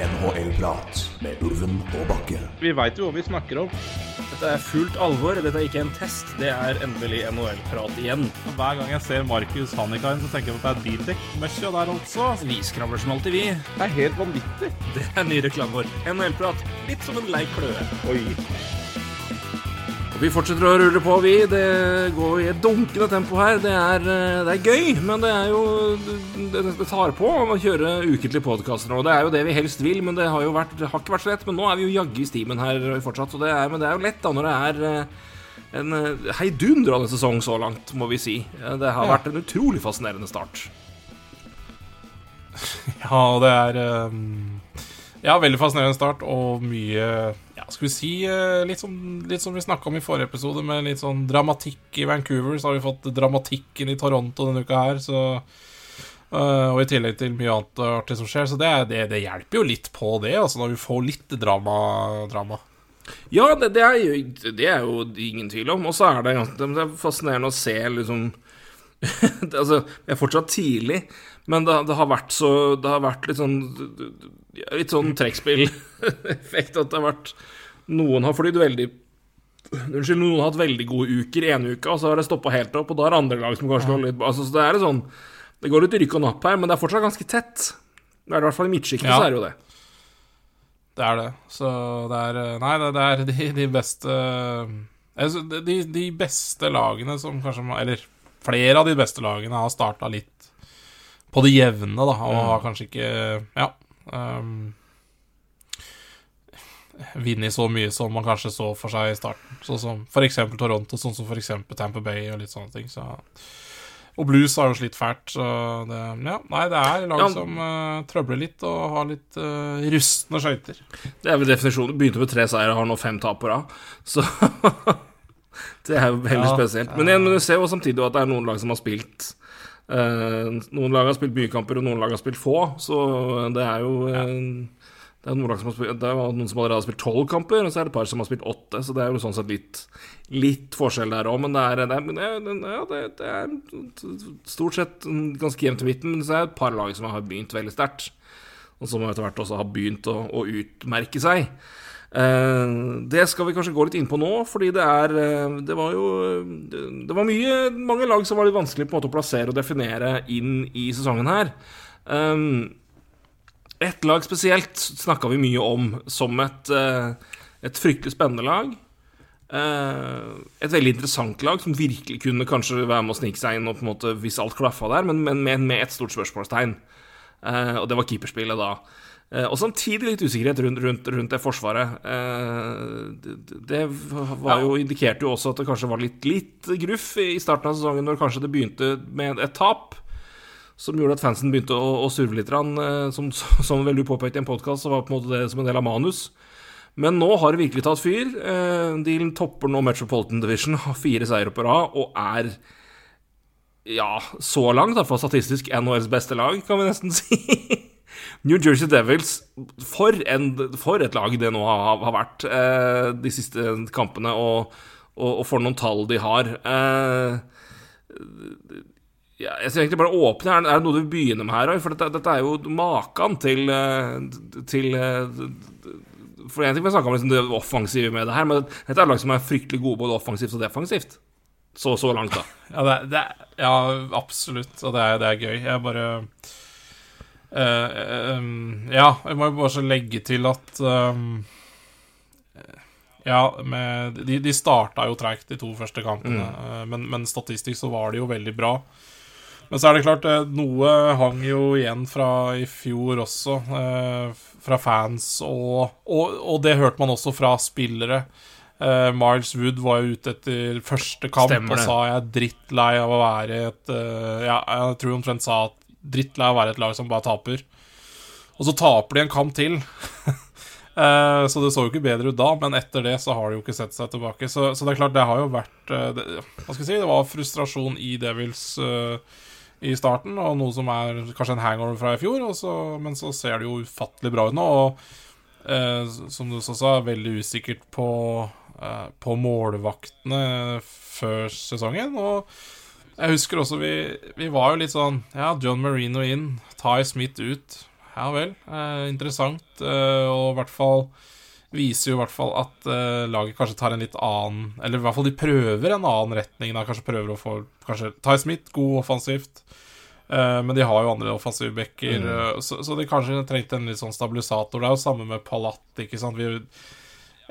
NHL-prat med Ulven og Bakke. Vi veit jo hva vi snakker om. Dette er fullt alvor. Dette er ikke en test. Det er endelig NHL-prat igjen. Hver gang jeg ser Markus Hannikainen, så tenker jeg på at det er bildekk-møkkja der altså. Vi skravler som alltid, vi. Det er helt vanvittig. Det er ny reklame vår. NHL-prat. Litt som en lei kløe. Oi. Vi fortsetter å rulle på, vi. Det går i et dunkende tempo her. Det er, eh, det er gøy, men det er jo Det, det tar på å kjøre ukentlige podkaster nå. Det er jo det vi helst vil, men det har jo vært, det har ikke vært så lett. Men nå er vi jo jaggu i stimen her fortsatt, så det er, men det er jo lett da når det er eh, en eh, heidundrende sesong så langt, må vi si. Det har Ja. vært en utrolig fascinerende start. Ja, det er um, Ja, veldig fascinerende start, og mye Ja, skal vi si eh, litt som, litt som vi snakka om i forrige episode, med litt sånn dramatikk i Vancouver, så har vi fått dramatikken i Toronto denne uka her, så Uh, Og i tillegg til mye annet artig som skjer, så det, det, det hjelper jo litt på det, altså, når vi får litt drama. drama. Ja, det, det, er jo, det er jo ingen tvil om. Og så er det, det er fascinerende å se liksom Altså, det er fortsatt tidlig, men det, det har vært så Det har vært litt sånn Litt sånn trekkspilleffekt at det har vært Noen har flydd veldig Unnskyld, noen har hatt veldig gode uker ene uka, og så har det stoppa helt opp, og da er det andre lag som kanskje går litt altså, Så det er litt sånn Det går litt rykk og napp her, men det er fortsatt ganske tett. Det er i hvert fall i midtsjiktet, Ja. så er det jo det. Det er det. Så det er eh, Nei, det, det er de, de beste altså, de, de beste lagene som kanskje Eller flere av de beste lagene har starta litt på det jevne, da, og har kanskje ikke Ja. Um, Vunnet så mye som man kanskje så for seg i starten. Sånn som eksempel Toronto, sånn som eksempel Tamper Bay og litt sånne ting. Så og Blues har jo slitt fælt, så det Ja, nei, det er lag Ja. som uh, trøbler litt og har litt uh, rustne skøyter. Det er vel definisjonen. Begynte med tre seire, har nå fem tap på rad. Så det er jo veldig Ja, spesielt. Men, igjen, men du ser jo samtidig at det er noen lag som har spilt Noen lag har spilt mye kamper, og noen lag har spilt få. Så det er jo ja. Det er noen lag som har spilt Det er noen som allerede har spilt tolv kamper, og så er det et par som har spilt åtte. Så det er jo sånn sett litt, litt forskjell der òg. Men det er, det, er, det, er, ja, det er stort sett ganske jevnt i midten. Men så er det et par lag som har begynt veldig sterkt og som etter hvert også har begynt å, å utmerke seg. Eh, det skal vi kanskje gå litt inn på nå, fordi det er eh, Det var jo Det, det var mye, mange lag som var litt vanskelig på en måte å plassere og definere inn i sesongen her. Ett lag spesielt snakka vi mye om som et, eh, et fryktelig spennende lag. Eh, et veldig interessant lag som virkelig kunne kanskje være med å snike seg inn og på en måte hvis alt klaffa der, men, men med, et stort spørsmålstegn. Eh, og det var keeperspillet da. Eh, og samtidig litt usikkerhet rundt, rundt, rundt det forsvaret. Eh, det, det var jo, indikerte jo også at det kanskje var litt, litt gruff i starten av sesongen, når kanskje det begynte med et tap. Som gjorde at fansen begynte å, å surve litt. eh, Som, som vel du påpekte i en podkast, så var på en måte det som en del av manus. Men nå har det virkelig tatt fyr. De topper nå Metropolitan Division, har fire seire på rad og er ja, så langt, iallfall statistisk, NHLs beste lag, kan vi nesten si. New Jersey Devils, for, en, for et lag det nå har, har vært eh, de siste kampene, og, og, og for noen tall de har. Eh, ja, jeg skal egentlig bare åpne. her. er det noe du vil begynne med her? For dette, dette er jo maken til, eh, til eh, For en ting vi snakke om liksom det offensive med det her, men dette er lag som er fryktelig gode både offensivt og defensivt. Så, så langt, da. Ja, det, det, ja absolutt. Og det er, det er gøy. Jeg bare um, Ja, jeg må jo bare så legge til at um, Ja, med, de, de starta jo treigt de to første kampene, eh, men, men statistisk så var de jo veldig bra. Men så er det klart, noe hang jo igjen fra i fjor også, eh, fra fans, og, og, og det hørte man også fra spillere. Miles Wood var jo ute etter første kamp og sa jeg er drittlei av å være i et Ja, jeg tror omtrent sa at drittlei av å være et lag som bare taper. Og så taper de en kamp til. Eh, så det så jo ikke bedre ut da, men etter det så har de jo ikke sett seg tilbake. Så, så det er klart, det har jo vært eh, det, Hva skal jeg si, det var frustrasjon i Devils uh, i starten, og noe som er kanskje en hangover fra i fjor, så, men så ser det jo ufattelig bra ut nå. Og eh, som du også sa, veldig usikkert på, eh, på målvaktene før sesongen. Og jeg husker også vi, vi var jo litt sånn Ja, John Marino inn, Ty Smith ut. Ja vel. Eh, interessant. Eh, og i hvert fall viser jo i hvert fall at eh, laget kanskje tar en litt annen Eller i hvert fall de prøver en annen retning. Da. Kanskje prøver å få Kanskje Ty Smith, god offensivt. Eh, men de har jo andre offensive backer, mm. så, så de kanskje trengte en litt sånn stabilisator. Det er jo samme med Palat, ikke sant. Vi,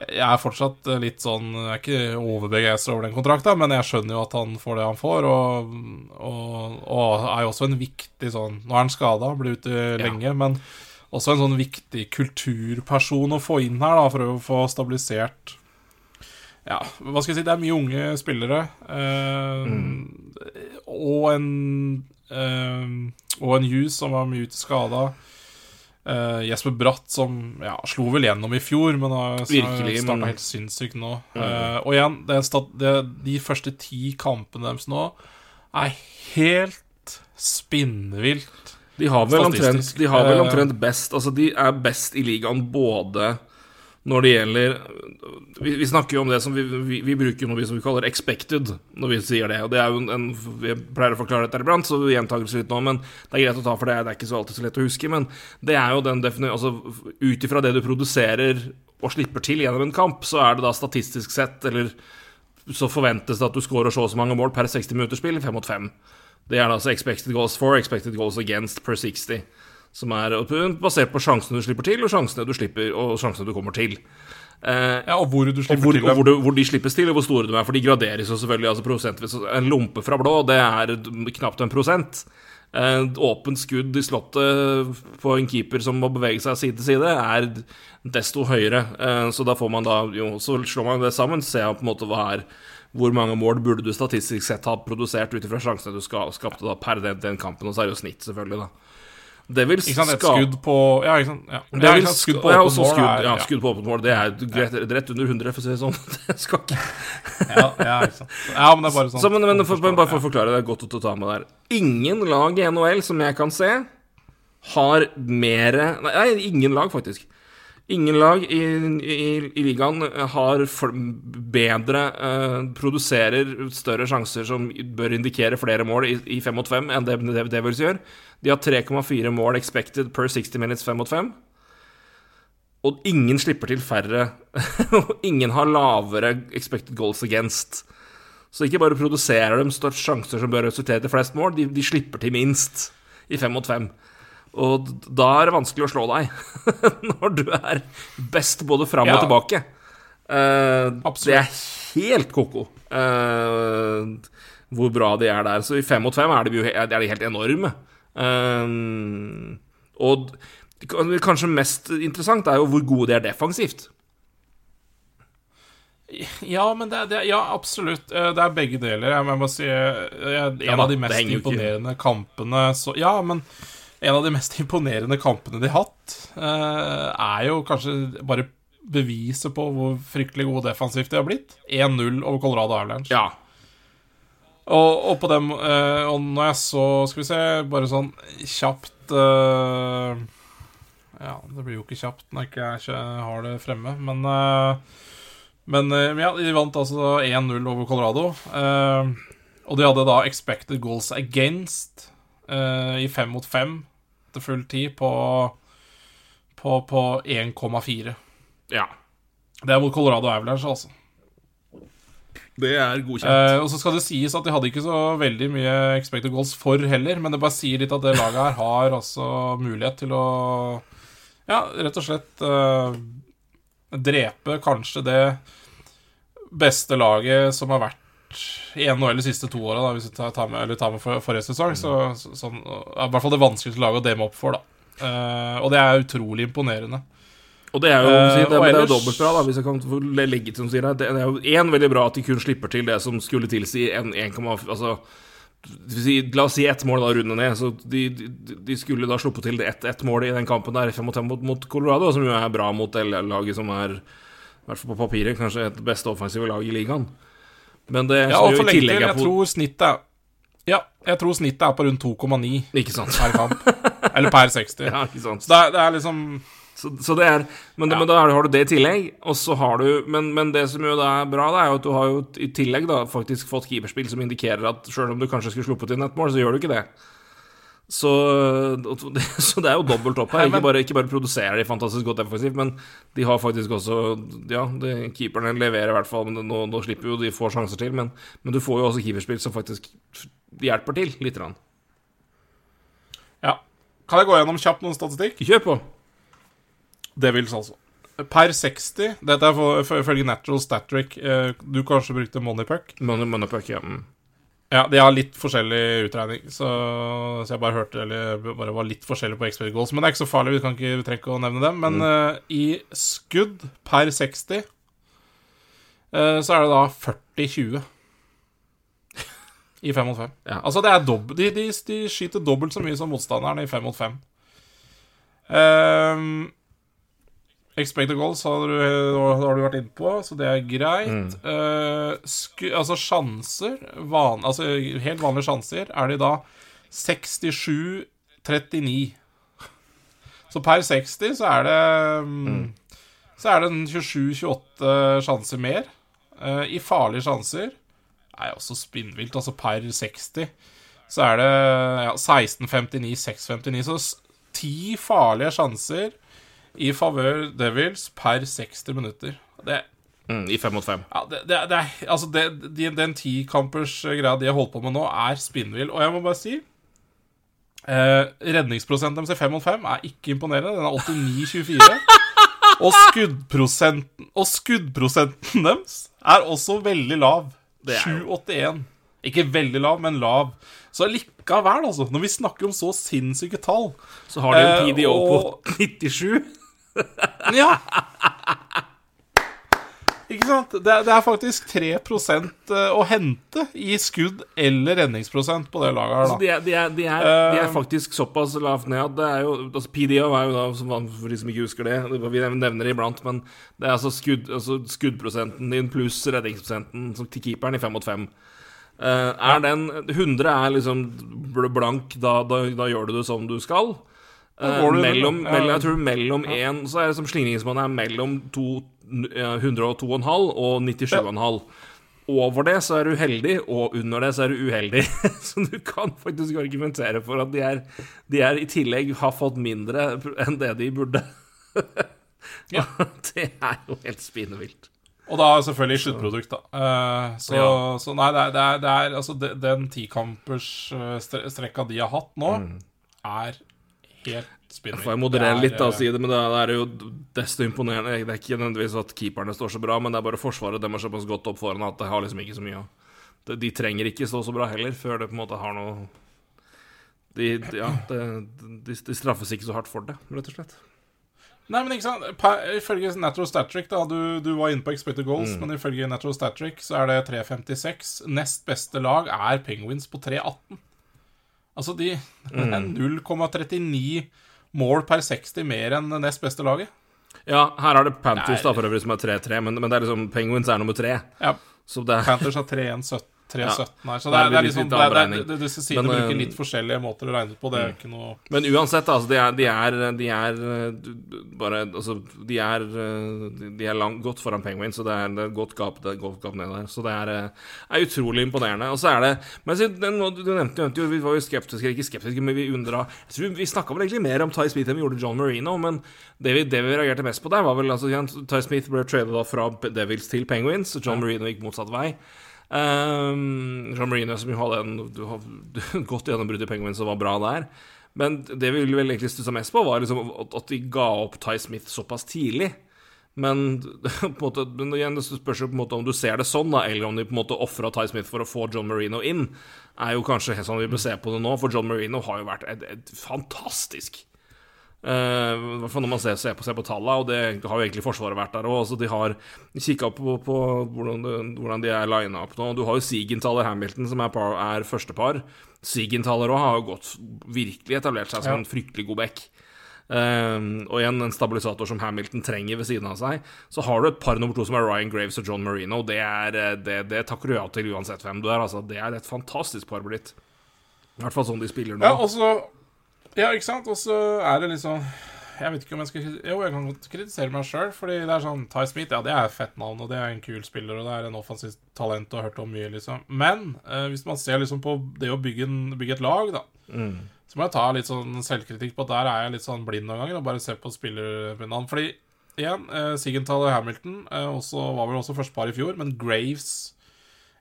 jeg er fortsatt litt sånn Jeg er ikke overbegeistra over den kontrakta, men jeg skjønner jo at han får det han får, og, og, og er jo også en viktig sånn Nå er han skada, blir ute lenge, men også en sånn viktig kulturperson å få inn her, da, for å få stabilisert Ja, hva skal jeg si, det er mye unge spillere, eh, og en eh, Og en Hughes som var mye ute skada. Eh, Jesper Bratt som ja, slo vel gjennom i fjor, men har starta men- helt sinnssykt nå. Eh, og igjen, det det, de første ti kampene deres nå er helt spinnvilt. De har vel omtrent, de har vel Eh, omtrent best Altså, de er best i ligaen både når det gjelder Vi, vi snakker jo om det som vi, vi, vi bruker noe vi som vi kaller expected når vi sier det. Og det er jo en, Vi pleier å forklare dette iblant, så vi gjentar det litt nå, men det er greit å ta for det. Det er ikke så alltid så lett å huske. Men det er jo den defini... Altså ut ifra det du produserer og slipper til gjennom en kamp, så er det da statistisk sett, eller så forventes det at du scorer så og så mange mål per 60 minutter spill, fem mot fem. Det er da altså expected goals for, expected goals against per 60. Som er basert på sjansene du slipper til, og sjansene du slipper, og sjansene du kommer til. Eh, Ja, og hvor du og slipper hvor, til og hvor, du, hvor de slippes til, og hvor store de er. For de graderes jo selvfølgelig altså prosentvis. En lompe fra blå, det er knapt en prosent. Et åpent skudd i slottet på en keeper som må bevege seg side til side, er desto høyere. Eh, Så da får man da jo, Så slår man det sammen, ser man på en måte hva er hvor mange mål burde du statistisk sett ha produsert ut ifra sjansene du skapte da per den, den kampen, og så er det jo snitt, selvfølgelig, da. Det vil Ikke sant, et ska- skudd på Ja, ikke sant. Ja. det vil sant, skudd på ja, åpent mål skudd, ja, skudd på åpent mål. Det er rett, rett under 100, for å si det sånn. Det skal ikke ja, ja, ikke sant. ja, men det er bare sånn så, men, men for, men bare for å forklare, det er godt å ta med der. Ingen lag i NHL som jeg kan se, har mere Nei, ingen lag, faktisk. Ingen lag i, i, i ligaen har bedre eh, Produserer større sjanser som bør indikere flere mål i, i fem mot fem enn det Devils gjør. De har 3,4 mål expected per 60 minutes fem mot fem. Og ingen slipper til færre. Og ingen har lavere expected goals against. Så ikke bare produserer de størst sjanser som bør resultere til flest mål, de, de slipper til minst i fem mot fem. Og da er det vanskelig å slå deg når du er best både fram Ja. og tilbake. Uh, det er helt ko-ko uh, hvor bra de er der. Så i fem mot fem er de, jo, er de helt enorme. Uh, og kanskje mest interessant er jo hvor gode de er defensivt. Ja, men det, det, ja, absolutt. Det er begge deler. Jeg må bare si jeg, En Ja da, av de mest imponerende kampene så, Ja, men en av de mest imponerende kampene de har hatt, eh, er jo kanskje bare beviset på hvor fryktelig gode defensivt de har blitt. 1-0 over Colorado Avalanche. Ja. Og, og på dem eh, Og når jeg så Skal vi se, bare sånn kjapt uh, Ja, det blir jo ikke kjapt når jeg ikke, har det fremme, men uh, Men ja, de vant altså 1-0 over Colorado. eh, og de hadde da expected goals against eh, i fem mot fem til full tid på på, på 1,4. ja. Det er mot Colorado Avalanche, altså. Det er godkjent. Eh, og så skal det sies at de hadde ikke så veldig mye expected goals for heller, men det bare sier litt at det laget her har altså mulighet til å Ja, rett og slett eh, drepe kanskje det beste laget som har vært i NHL de siste to åra, hvis vi tar, med, eller tar med for, forrige sesong. Så, så, sånn, I hvert fall det vanskeligste laget å demme opp for, da. Uh, og det er utrolig imponerende. Og det er jo, det, uh, ellers, det er jo dobbelt bra, da, hvis jeg kan legge til som sier det. Det er jo én veldig bra at de kun slipper til det som skulle tilsi 1,5 altså, La oss si ett mål, da, runde ned. Så de, de, de skulle da sluppet til det ett et mål i den kampen der, 5 mot 5 mot, mot Colorado, som jo er bra mot det laget som er, i hvert fall på papiret, kanskje et beste offensive lag i ligaen. Men det Ja, og for lenge til. Jeg tror snittet Ja, jeg tror snittet er på rundt 2,9 Ikke sant? per kamp. Eller per 60. Ja. Så det er, det er liksom Så, så det er Men, Ja. men da har du det i tillegg, og så har du men, men det som jo da er bra, da, er jo at du har jo i tillegg da faktisk fått keeperspill som indikerer at sjøl om du kanskje skulle sluppet inn et mål, så gjør du ikke det. Så, så det er jo dobbelt opp her. Ikke bare, ikke bare produserer de fantastisk godt defensivt, men de har faktisk også Ja, det, keeperne leverer i hvert fall, men nå, nå slipper jo de få sjanser til. Men, men du får jo også keeperspill som faktisk hjelper til lite grann. Ja. Kan jeg gå gjennom kjapt noen statistikk? Kjør på! Det vil altså. Per 60 Dette er ifølge Natural Statric. Eh, du kanskje brukte Moneypuck? Money, money puck, ja. Mm. Ja, de har litt forskjellig utregning, så, så jeg bare hørte Eller bare var litt forskjellig på expert goals. Men det er ikke så farlig, vi kan ikke vi trenger ikke å nevne dem. Men eh, i skudd per 60 uh, så er det da 40-20. I 5 mot 5. Ja. Altså, det er dobb de, de, de skyter dobbelt så mye som motstanderen i 5 mot 5. Um, Expected goals har du, har du vært inne på, så det er greit. Eh, sku, altså sjanser van, Altså helt vanlige sjanser er de da 67-39. Så per 60 så er det mm, Så er det 27-28 sjanser mer. Uh, I farlige sjanser er også spinnvilt. Altså per 60 så er det ja, 16-59, 6-59. Så ti farlige sjanser i favør Devils per 60 minutter. Det, Mm, I fem mot fem. ja, det, det, det Altså, det, de, den tikampers greia de har holdt på med nå, er spinnvill. Og jeg må bare si eh, Redningsprosenten deres i 5 mot 5 er ikke imponerende. Den er 89-24. Og skuddprosenten Og skuddprosenten deres er også veldig lav. Det er jo- 7,81. Ikke veldig lav, men lav. Så likevel, altså. Når vi snakker om så sinnssyke tall Så har de en Eh, PDO og- på 97. Ja! Ikke sant? Det er, det er faktisk 3 å hente i skudd eller redningsprosent på det laget her, da. Altså, de er, de, er, de, de er Eh, faktisk såpass lavt ned at det er jo altså PDO er jo da, som for de som ikke husker det, Vi nevner det iblant, men det er altså, skudd, altså skuddprosenten din pluss redningsprosenten som- til keeperen i fem mot fem. Eh, er den 100 er liksom blank, da, da, da gjør du det som du skal. Mellom, mellom, Ja. jeg tror mellom én Så er det som slingringsmonnet er mellom eh, 102,5 og 97,5. Over det så er du heldig, og under det så er du uheldig. Så du kan faktisk argumentere for at de er, de er i tillegg har fått mindre enn det de burde. Ja. Det er jo helt spinevilt. Og da selvfølgelig sluttprodukt, da. Eh, så, Ja. så nei, det er, det er, det er altså de, Den tikampers-strekka de har hatt nå, er helt spinnvill. Får jeg moderere er, litt da og eh, si det, men det er, jo desto imponerende. Det er ikke nødvendigvis at keeperne står så bra, men det er bare forsvaret dem er såpass godt opp foran at det har liksom ikke så mye å de, trenger ikke stå så bra heller, før det på en måte har noe De, de- ja, de, de, de straffes ikke så hardt for det, rett og slett. Nei, men ikke sant per, Ifølge Natural Statric, da Du, du var inne på expected goals, Mm. men ifølge Natural Statric så er det 3,56. Nest beste lag er Penguins på 3,18. Altså, de Det er Mm. 0,39 mål per 60 mer enn nest beste laget. Ja, her er det Panthers Nei. da for øvrig som er 3-3, men, men det er liksom Penguins er nummer 3. Ja, Så det er Panthers har 3,17 3,17 her. Så det er det er liksom det, er- det, det, Disse sidene bruker eh, litt forskjellige måter å regne på. Det er ikke noe Men uansett, altså, de er, de er, de er eh, bare Altså, de er, eh, de er langt, godt foran Penguins, så det er, er godt gap, det godt gap ned der. Så det er, er utrolig imponerende. Og så er det Men så, den, du nevnte, nevnte jo Vi var jo skeptiske, ikke skeptiske, men vi undra Jeg tror Vi snakka vel egentlig mer om Ty Smith enn vi gjorde John Marino, men det vi, det vi reagerte mest på der, var vel altså Ty Smith ble tradet fra Devils til Penguins, John Marino gikk motsatt vei. Um, John Marino som jo hadde en du har, godt gjennombrudd i Penguin, som var bra der. Men det vi vel egentlig stussa mest på, var liksom at, de ga opp Ty Smith såpass tidlig. Men, på måte, men igjen, det spørs jo på en måte om du ser det sånn, da, eller om de på en måte ofra Ty Smith for å få John Marino inn. Er jo kanskje helt sånn vi bør se på det nå, for John Marino har jo vært et, et fantastisk Eh, fall når man ser, ser på, ser på tallene, og det har jo egentlig Forsvaret vært der òg. Altså, de har kikka på, på hvordan, det, hvordan de er lina opp nå. Du har jo Siegenthaler Hamilton, som er, par, er førstepar. Siegenthaler òg har jo gått virkelig etablert seg som Ja. en fryktelig god back. Eh, og igjen en stabilisator som Hamilton trenger ved siden av seg. Så har du et par nummer to som er Ryan Graves og John Marino. Det, er, eh, det, det takker du ja til uansett hvem du er. Altså, det er et fantastisk par blitt. I hvert fall sånn de spiller nå. Ja, og så Ja, ikke sant? Og så er det liksom Jeg vet ikke om jeg skal Jo, jeg kan godt kritisere meg sjøl, fordi det er sånn Ty Smith, ja, det er et fett navn, og det er en kul spiller, og det er en offensivt talent og har hørt om mye, liksom. Men eh, hvis man ser liksom på det å bygge, en, bygge et lag, da, så må jeg ta litt sånn selvkritikk på at der er jeg litt sånn blind noen ganger, og bare se på spillernavn. Fordi igjen, eh, Sigenthal og Hamilton eh, også, var vel også førstepar i fjor, men Graves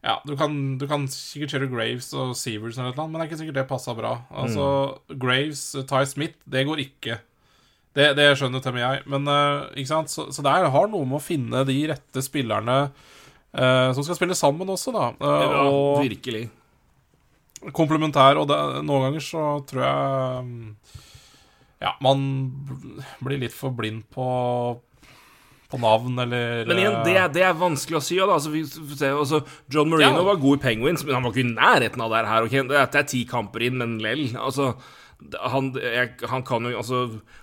ja, du kan, du kan sikkert kjøre Graves og Severs eller noe, men det er ikke sikkert det passa bra. Altså, Graves, Ty Smith, det går ikke. Det, det skjønner til og med jeg. Men, uh, ikke sant? Så, så det har noe med å finne de rette spillerne uh, som skal spille sammen også, da. Eh, Ja, og virkelig. komplementær. Og det, noen ganger så tror jeg um, Ja, man blir litt for blind på på navn, eller Men igjen, det, er- det er vanskelig å si. Da. Altså, vi, altså, John Marino Ja. var god i Penguins, men han var ikke i nærheten av det her. Okay? Det er, er ti kamper inn, men lell. Altså, han, jeg, han kan jo Altså,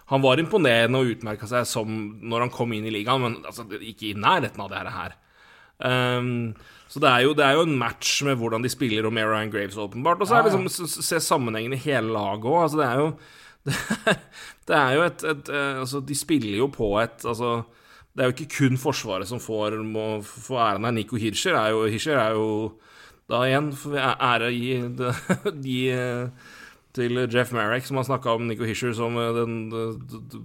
han var imponerende og utmerka seg som når han kom inn i ligaen, men altså, ikke i nærheten av det her. Um, så det er, jo, det er jo en match med hvordan de spiller med Ryan Graves, åpenbart. Og så er det Ja, ja. liksom se sammenhengen i hele laget òg. Altså, det er jo det er jo et, et eh, Altså, de spiller jo på et Altså, det er jo ikke kun Forsvaret som får, må få æren her. Nico Hirscher er jo, Hirscher er jo da igjen ære gi, de eh, til Jeff Merrick, som har snakka om Nico Hirscher som eh, den,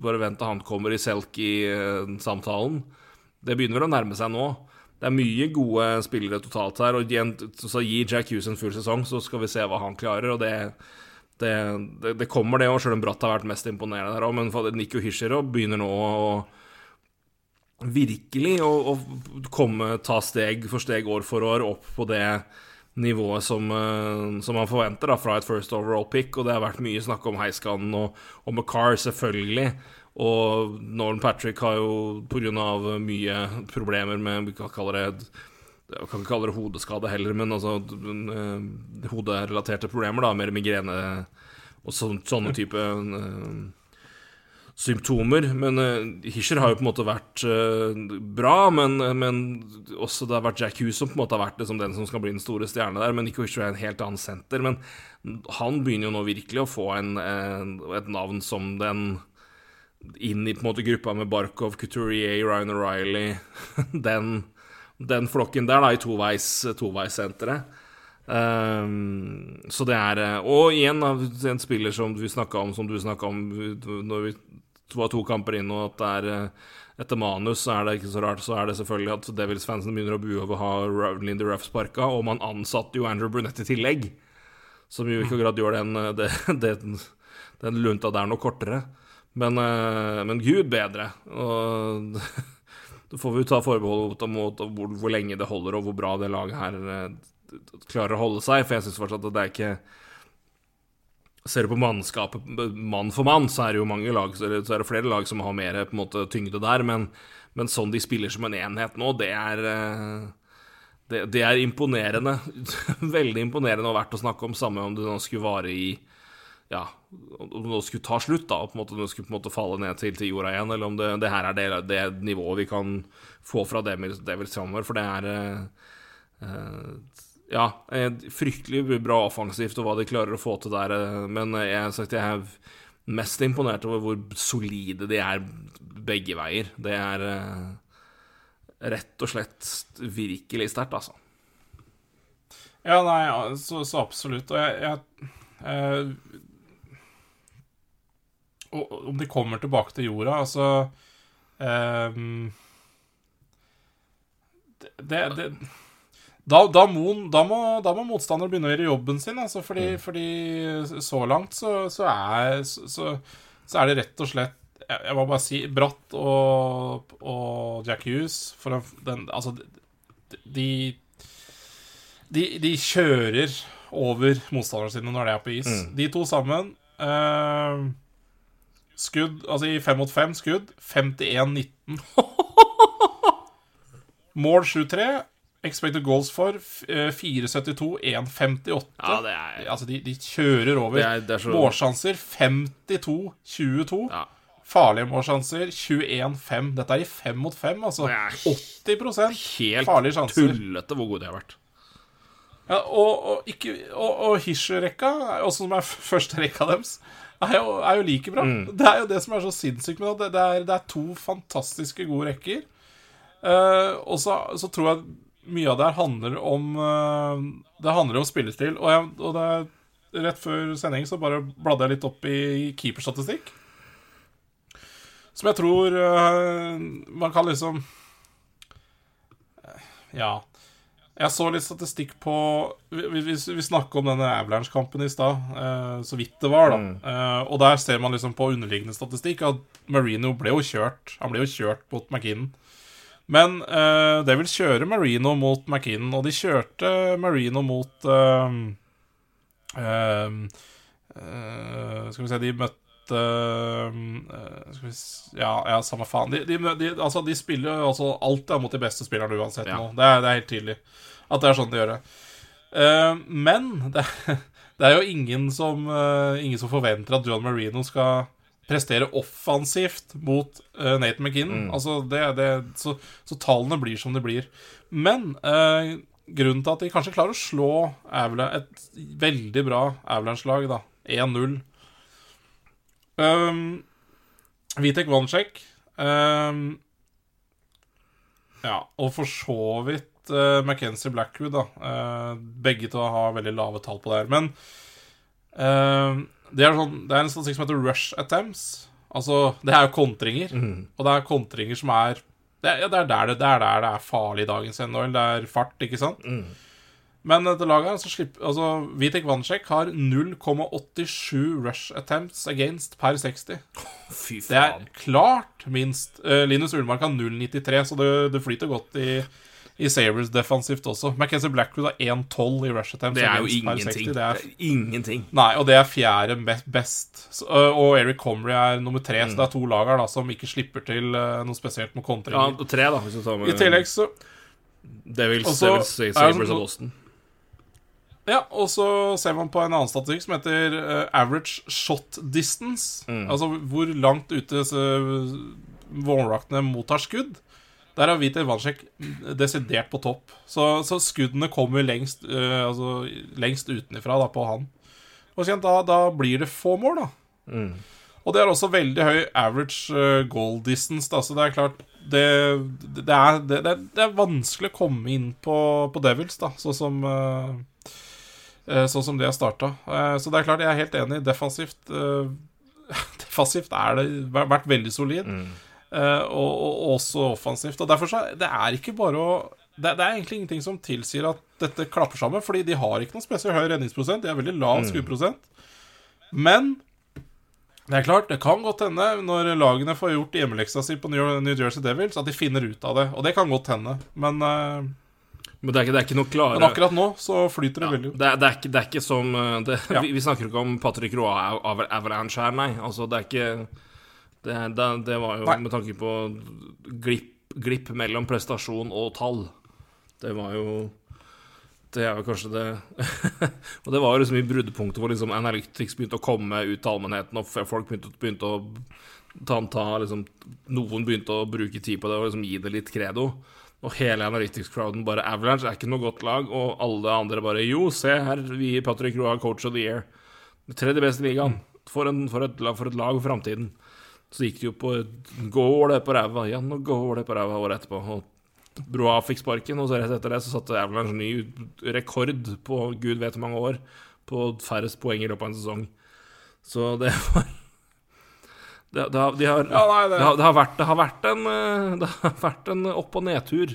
Bare vent til han kommer i Selk-samtalen. Det begynner vel å nærme seg nå. Det er mye gode spillere totalt her. Og så gi Jack Hughes en full sesong, så skal vi se hva han klarer. Og det, det, det, det kommer, det òg, sjøl om Bratt har vært mest imponerende der òg. Men Nico Hirscher begynner nå å virkelig å, å komme, ta steg for steg, år for år, opp på det nivået som, eh, som man forventer da, fra et first overall pick. Og det har vært mye snakk om Heiskanen og, og McCarr, selvfølgelig. Og Nolan Patrick har jo pga. mye problemer med Vi kan kalle det jeg kan ikke kalle det hodeskade heller, men altså eh, hoderelaterte problemer, da, mer migrene og sånn, sånne type eh, symptomer. Men uh, Hischer har jo på en måte vært uh, bra, men, men også det har vært Jack Hughes som på en måte har vært liksom, den som skal bli den store stjerne der. Men Nico Hischer er en helt annen senter. Men han begynner jo nå virkelig å få en, en, et navn som den inn i på en måte gruppa med Barkov, Couturier, Ryan O'Reilly den, den flokken der, da, i toveis, toveissenteret. Um, så det er eh, Og igjen, en spiller som vi snakka om, som du snakka om når vi var to kamper inn, og at det er eh, etter manus, så er det ikke så rart, så er det selvfølgelig at Devils-fansen begynner å bue over å ha Lindy Ruff sparka, og man ansatte jo Andrew Brunette i tillegg. Som jo ikke akkurat gjør den, den, det, den lunta der noe kortere. Men, eh, men gud bedre. Og da får vi jo ta forbehold mot hvor, hvor lenge det holder, og hvor bra det laget her eh, klarer å holde seg. For jeg syns fortsatt at det er ikke Ser du på mannskapet mann for mann, så er det jo mange lag Så er det, er flere lag som har mer på en måte tyngde der. Men, men sånn de spiller som en enhet nå, det er eh, det, det er imponerende. Veldig imponerende og verdt å snakke om, samme om det nå skulle vare i ja, om det skulle ta slutt, da, og på en måte, det skulle på en måte falle ned til, til jorda igjen, eller om det, det her er det, det nivået vi kan få fra Devils framover, for det er eh, eh, ja, eh, fryktelig bra offensivt og hva de klarer å få til der, eh, men jeg har sagt jeg er mest imponert over hvor solide de er begge veier. Det er eh, rett og slett virkelig sterkt, altså. Ja, nei, ja, så, så absolutt. Og jeg, jeg eh, og, Om de kommer tilbake til jorda, altså eh, det, det, det da, da, må, da, må, da må motstander begynne å gjøre jobben sin, altså, fordi, fordi så langt så, så, er, så, så er det rett og slett Jeg, jeg må bare si Bratt og, og Jack Hughes for den, Altså, de, de, de kjører over motstanderne sine når de er på is. De to sammen eh, Skudd Altså i fem mot fem skudd 51-19. Mål 7-3. Expected goals for eh, 4,72, 1,58. Ja, det er Altså, de, de kjører over. Det er- det er så- Målsjanser 52-22. Ja. Farlige målsjanser 21-5. Dette er i fem mot fem, altså. Det er 80% Helt farlige sjanser. tullete hvor gode de har vært. Ja, og, og, ikke, og, og Hischer-rekka, også som er første rekka deres, er jo, er jo like bra. Det er jo det som er så sinnssykt med det. Det er, det er to fantastiske gode rekker. Uh, og så, så tror jeg mye av det her handler om eh, Det handler om spillestil. Og, jeg, og det rett før sending så bare bladde jeg litt opp i keeperstatistikk. Som jeg tror eh, man kan liksom Ja. Jeg så litt statistikk på Vi, vi, vi snakka om denne Avalanche-kampen i stad, eh, så vidt det var, da. Eh, og der ser man liksom på underliggende statistikk at Marino ble jo kjørt. Han ble jo kjørt mot McKinnon. Men uh, det vil kjøre Marino mot McKinnon, og de kjørte Marino mot uh, uh, eh, Skal vi se, de møtte eh, vi ja, ja, samme faen. De, de, de, altså, de spiller jo altså alt er mot de beste spillerne uansett Ja. nå. Det er, det er helt tydelig at det er sånn de gjør det. Eh, men det, det er jo ingen som, eh, ingen som forventer at John Marino skal prestere offensivt mot Nate Nathan McKinnon. Altså det, det, så, så tallene blir som de blir. Men uh, grunnen til at de kanskje klarer å slå Avla, et veldig bra Avalanche-lag, da 1-0 um, Vitek Vanchek um, Ja, og for så vidt uh, McKenzie Blackwood, da. Uh, begge to har veldig lave tall på det her. Men uh, det, er sånn, det er en statistikk som heter rush attempts. Altså, det er jo kontringer. Og det er kontringer som er det er, ja, det, er der det, det er der det er farlig i dagens NHL. Det er fart, ikke sant? Men dette laget altså, så slipper Altså, Vitek Vanchek har 0,87 rush attempts against per 60. Fy Det er klart minst. Eh, Linus Ullmark har 0,93, så det, det flyter godt i, i Sabres defensivt også. Mackenzie Blackwood har 1-12 i rush attempts Det er jo ingenting. Det er, ingenting. nei, og det er fjerde best. Øh, og Eric Comrie er nummer tre, så det er to lag her som ikke slipper til øh, noe spesielt med Ja, kontringer. Ja, tre, da, hvis du tar med I tillegg så Devils, vil Devils Sabres sånn- og Boston. Ja, og så ser man på en annen statistikk som heter uh, average shot distance. Altså hvor langt ute uh, vårvaktene mottar skudd. Der har Viter Vansjek desidert på topp. Så, så skuddene kommer lengst, uh, altså, lengst utenifra da, på han. Og kjent, da, da blir det få mål, da. Og det er også veldig høy average eh, goal distance. Da, så det er klart det, det, er, det, det, er, det vanskelig å komme inn på, på Devils, da, sånn som eh, Sånn som de har starta. Så det er klart, jeg er helt enig. Defensivt uh, Defensivt er det vært veldig solid. eh, og, og også offensivt. Og derfor så Det er ikke bare å det, det er egentlig ingenting som tilsier at dette klapper sammen, fordi de har ikke noen spesielt høy redningsprosent. De har veldig lav skuddprosent. Men det er klart, det kan godt hende, når lagene får gjort hjemmeleksa si på New Jersey Devils, at de finner ut av det. Og det kan godt hende. Men, uh, Men det er ikke, det er klare men akkurat nå så flyter det ja, veldig. det, er, det, er ikke, det er ikke som det, Ja. vi, vi snakker ikke om Patrick av Avalanche her, nei. Altså, det er ikke Det, det, det var jo Nei. med tanke på glipp, glipp mellom prestasjon og tall. Det var jo Det er jo kanskje det Og det var jo liksom i bruddpunktet hvor liksom Analytics begynte å komme ut til allmennheten, og folk begynte, begynte å ta, ta liksom, Noen begynte å bruke tid på det og liksom gi det litt credo. Og hele Analytics-crowden bare Avalanche er ikke noe godt lag, og alle andre bare Jo, se her, vi gir Patrick Roa Coach of the Year. Tredje beste i ligaen. For, en, for, et, lag- for et lag for framtiden. Så gikk det jo på det på ræva? Nå går det på ræva året etterpå. Og Broa fikk sparken, og så rett etter det så satte Avalanche ny rekord på gud vet hvor mange år på færrest poeng i løpet av en sesong. Så det var det, det, har, de har, Ja, nei, det- har, det, har vært, det har vært en eh, Det har vært en opp- og nedtur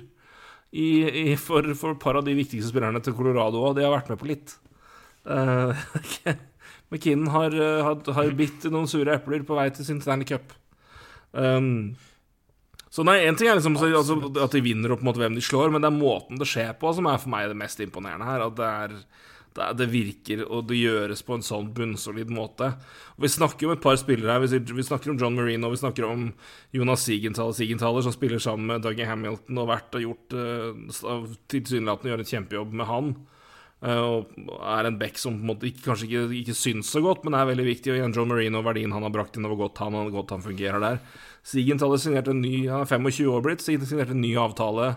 i, i, for, for et par av de viktigste spillerne til Colorado òg. De har vært med på litt. Uh, McKinnon har, eh, har, har bitt noen sure epler på vei til sin Stanley Cup. Um, så nei, en ting er liksom så- altså, at de vinner og på en måte hvem de slår, men det er måten det skjer på som er for meg det mest imponerende her. At det er det, er, det virker og det gjøres på en sånn bunnsolid måte. Og Vi snakker om et par spillere her. Vi, vi snakker om John Marino, vi snakker om Jonas Sigenthaler, Sigenthaler som spiller sammen med Dougie Hamilton og vært og gjort uh, tilsynelatende gjør et kjempejobb med han. Eh, og er en back som på en måte ikke, kanskje ikke, ikke syns så godt, men er veldig viktig. Og igjen John Marino, verdien han har brakt inn, og hvor godt han, og godt han fungerer der. Sigenthaler signerte en ny Han er 25 år blitt, signerte en ny avtale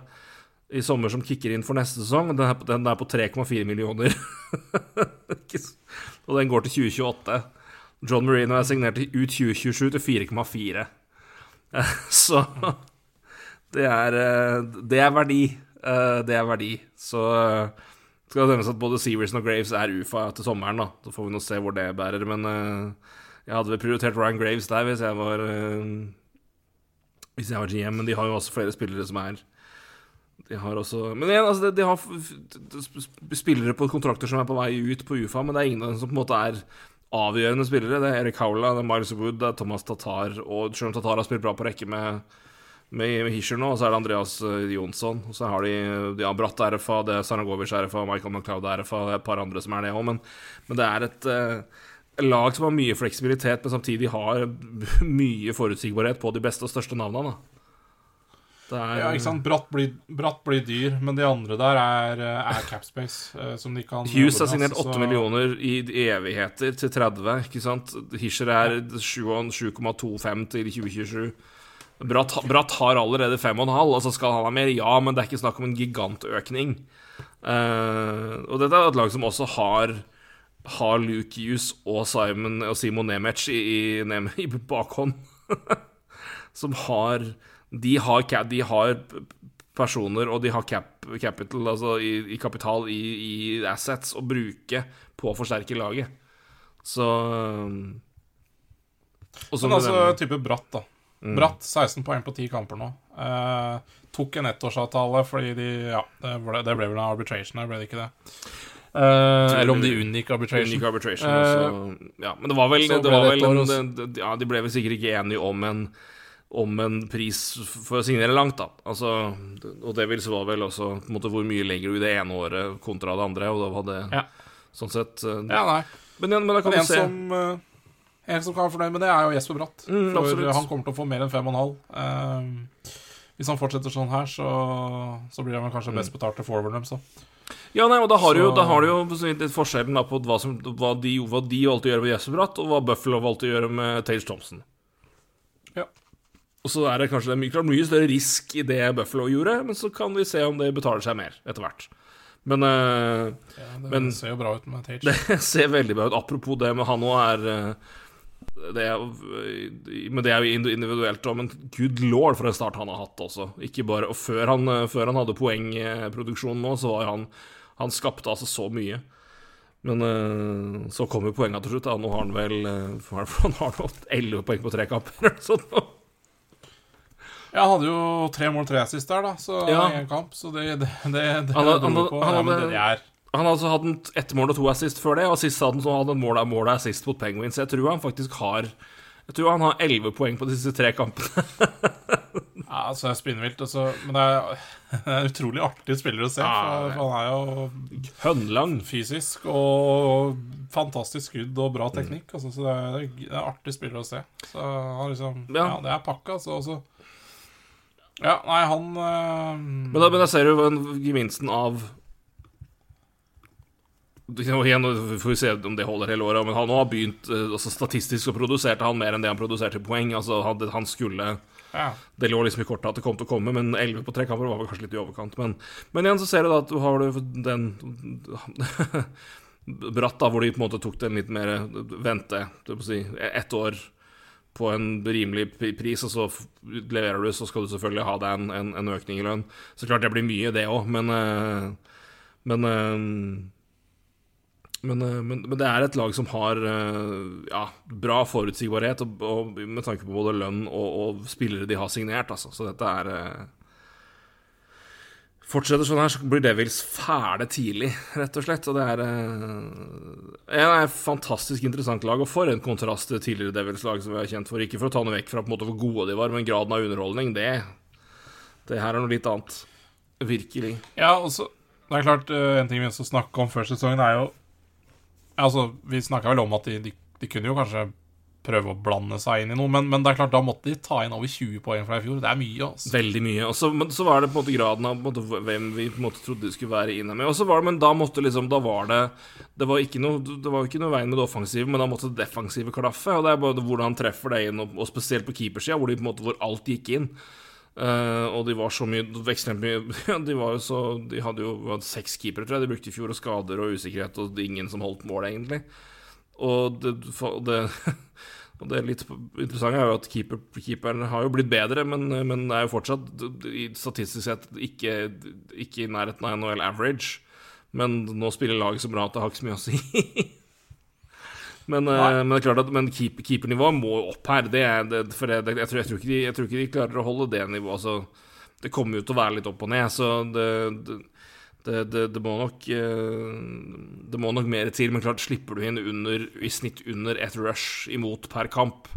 i sommer som kicker inn for neste sesong. Den er, på- den er på 3,4 millioner. Og den går til 2028. John Marino er signert ut 2027 til 4,4. Eh, Så det er, eh, det er verdi. Eh, Det er verdi. Så skal det nevnes at både Severson og Graves er UFA til sommeren, da. Så får vi nå se hvor det bærer. Men uh, jeg hadde vel prioritert Ryan Graves der hvis jeg var uh, Hvis jeg var GM, men de har jo også flere spillere som er de har også Men igjen, altså, de, har spillere på kontrakter som er på vei ut på UFA, men det er ingen som på en måte er avgjørende spillere. Det er Erik Haula, det er Miles Wood, det er Thomas Tatar, og selv om Tatar har spilt bra på rekke med med, Hischer nå, og så er det Andreas eh, Jonsson. Og så har de de har Bratt RFA, det er Sanagovic RFA, Michael McLeod RFA, det er et par andre som er det òg, men, men det er et eh, lag som har mye fleksibilitet, men samtidig har mye forutsigbarhet på de beste og største navnene. Er, Ja, ikke sant? Bratt blir, bratt blir dyr, men de andre der er, eh, er capspace, eh, som de kan Hughes har signert 8 så- millioner i evigheter til 30, ikke sant? Hischer er 7,25 til 2027. Bratt, Bratt har allerede 5,5, og så skal han ha mer? Ja, men det er ikke snakk om en gigantøkning. Uh, og dette er et lag som også har har Luke Hughes og Simon og Simon Nemec i, i, i bakhånd. som har De har, de har personer, og de har cap, capital, altså i, i kapital, i, assets, å bruke på å forsterke laget. Så og så altså, type Bratt, da. Mm. Bratt, 16 poeng på 10 kamper nå. Eh, tok en ettårsavtale fordi de Ja, det ble, det ble vel en arbitration her, ble det ikke det? Eh, eller om de unngikk arbitration. Unique arbitration. Eh, så, ja, men det var vel, det, det var vel en, Ja, de ble vel sikkert ikke enige om en om en pris for å signere langt, da. Altså, og det vil så vel også på en måte, hvor mye legger du i det ene året kontra det andre, og da var det Ja. sånn sett eh, Ja, nei. Men, men da kan Men du se som, eh, en som kan være fornøyd med det, er jo Jesper Bratt. Mm, for absolutt. han kommer til å få mer enn 5,5. Eh, hvis han fortsetter sånn her, så, så blir han kanskje Mm. best betalt til forwarden deres. Ja, nei, og da har du jo, da har du jo forskjellen på hva, som, hva, de, hva de valgte å gjøre med Jesper Bratt, og hva Buffalo valgte å gjøre med Tage Thompson. Ja. Og så er det kanskje det er mye, mye større risk i det Buffalo gjorde, men så kan vi se om det betaler seg mer etter hvert. Men uh, Ja, det Men- ser jo bra ut med Tage. det ser veldig bra ut. Apropos det, med han òg er eh, det er, men det er jo individuelt òg, men good lord for en start han har hatt også. Ikke bare, og før han, eh, før han hadde poengproduksjon nå, så var han Han skapte altså så mye. Men eh, så kom jo poengene til slutt. Da. Nå har han vel eh, det Han har nå 11 poeng på tre kamper. eller sånt. Ja, han hadde jo tre mål, tre assist der, da, så Ja. i kamp. Så det, det, det, det Han han hadde- Ja, men det er Han hadde altså hatt ett mål og to assist før det, og sist hadde han så hadde han mål og mål og assist mot Penguins. Jeg tror han faktisk har Jeg tror han har 11 poeng på disse tre kampene. Ja, altså, det er spinnvilt. Altså, men det er, det er en utrolig artig spiller å se. Ja, For, han er jo Hønlang. fysisk og fantastisk skudd og bra teknikk. Altså, så det er, det er artig spiller å se. Så han liksom Ja. Ja, det er pakka, altså. Også. Ja, nei, han øh... Men da, men da ser du gevinsten av Og Igjen får vi se om det holder hele året, men han har begynt eh, altså Statistisk så produserte han mer enn det han produserte poeng. Altså han, han skulle ja. Det lå liksom i kortet at det kom til å komme, men 11 på tre kamper var vel kanskje litt i overkant. Men, men igjen så ser du da at du har du den Bratt, da, hvor de på en måte tok den litt mer vente, du må si ett år på en rimelig pris, og så leverer du, så skal du selvfølgelig ha deg en, en, en økning i lønn. Så klart det blir mye, det òg, men eh, Men eh, men, eh, men, men det er et lag som har eh, ja, bra forutsigbarhet, og, og med tanke på både lønn og, og spillere de har signert. Altså. Så dette er eh, Fortsetter sånn her, så blir Devils fæle tidlig, rett og slett. Og det er eh, er fantastisk interessant lag, og for en kontrast til tidligere Devils-lag som vi har kjent for. Ikke for å ta noe vekk fra på en måte hvor gode de var, men graden av underholdning, det Det her er noe litt annet. Virkelig. Ja, og så Det er klart, eh, en ting vi også snakka om før sesongen, er jo Altså, vi snakka vel om at de, de, de kunne jo kanskje prøve å blande seg inn i noe, men, men det er klart, da måtte de ta inn over 20 poeng fra i fjor. Det er mye, altså. Veldig mye. Og så, var det på en måte graden av måte, hvem vi på en måte trodde de skulle være inne med. Og så var det, Men da måtte liksom Da var det Det var ikke noe Det var ikke noe veien med det offensive, men da måtte det defensive klaffe. Og det er bare hvordan han treffer det inn, og, og spesielt på keepersida, hvor, de på en måte, hvor alt gikk inn. Eh, og de var så mye De var jo så De hadde jo seks keepere, tror jeg, de brukte i fjor, og skader og usikkerhet, og ingen som holdt mål, egentlig. Og det, det, og det litt interessante er jo at keeper, keeperen har jo blitt bedre, men, men er jo fortsatt statistisk sett ikke, ikke i nærheten av NHL average. Men nå spiller laget så bra at det har ikke så mye å si. Men, Nei. men at Men keep, keepernivået må jo opp her. Det er, det, for det, jeg, tror, jeg, tror de, jeg tror ikke de klarer å holde det nivået. Altså, det kommer jo til å være litt opp og ned, så det, det, må nok eh, Det må nok mer til. Men klart, slipper du inn under, i snitt under et rush imot per kamp,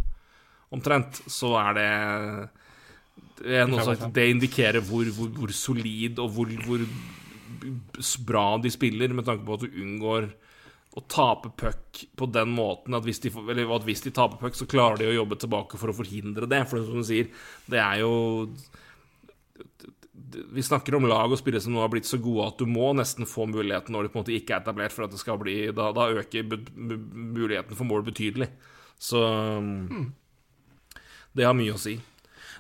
omtrent, så er det sagt, det indikerer hvor, hvor, hvor solid og hvor, hvor bra de spiller, med tanke på at du unngår å tape puck på den måten at hvis de, at hvis de taper puck, så klarer de å jobbe tilbake for å forhindre det. For som du sier, det er jo Vi snakker om lag og spillere som nå har blitt så gode at du må nesten få muligheten når de på en måte ikke er etablert, for at det skal bli Da, da øker muligheten for mål betydelig. Så det har mye å si.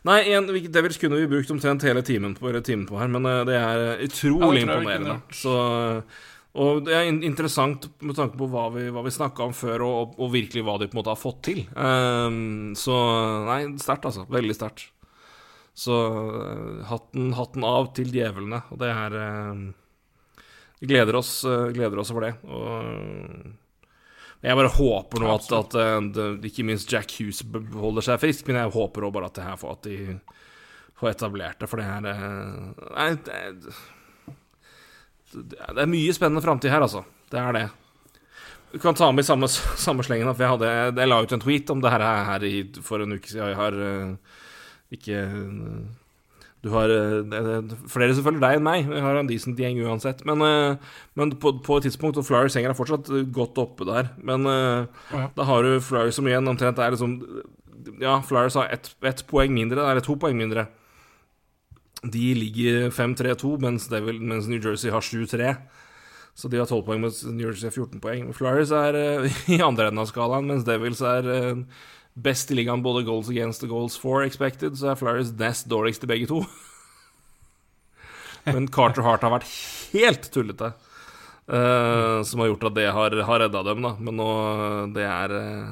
Nei, en, vi- Devils kunne vi brukt omtrent hele timen på, timen på her, men eh, det er eh, utrolig det imponerende. Så, og det er interessant med tanke på hva vi, hva vi snakka om før, og, og virkelig hva de på en måte har fått til. Um, så nei, sterkt, altså. Veldig sterkt. Så eh, hatten, hatten av til djevlene, og det er eh, Vi gleder oss, eh, gleder oss over det. Og jeg bare håper nå at, at eh, ikke minst Jack Hughes holder seg frisk, men jeg håper også bare at det her får at de får etablert det, for det her Nei, det, det er mye spennende framtid her, altså. Det er det. Du kan ta med i samme, samme slengen at jeg, hadde, jeg la ut en tweet om det her, her i, for en uke siden. Jeg har eh, ikke Du har eh, flere som følger deg enn meg. Jeg har en decent gjeng uansett. Men, eh, men på, på et tidspunkt Og Flyers henger er fortsatt godt oppe der. Men ja. da har du Flyers som igjen omtrent er liksom Ja, Flyers har ett et poeng mindre, eller to poeng mindre. De ligger 5-3-2, mens, mens New Jersey har 7-3. Så de har 12 poeng, mens New Jersey har 14 poeng. Flyers er eh, i andre enden av skalaen, mens Devils er eh, best i ligaen både goals against og goals for expected, så er Flyers nest dårligst i begge to. Men Carter Hart har vært helt tullete. Uh, som har gjort at det har, har redda dem, da. Men nå Det er eh,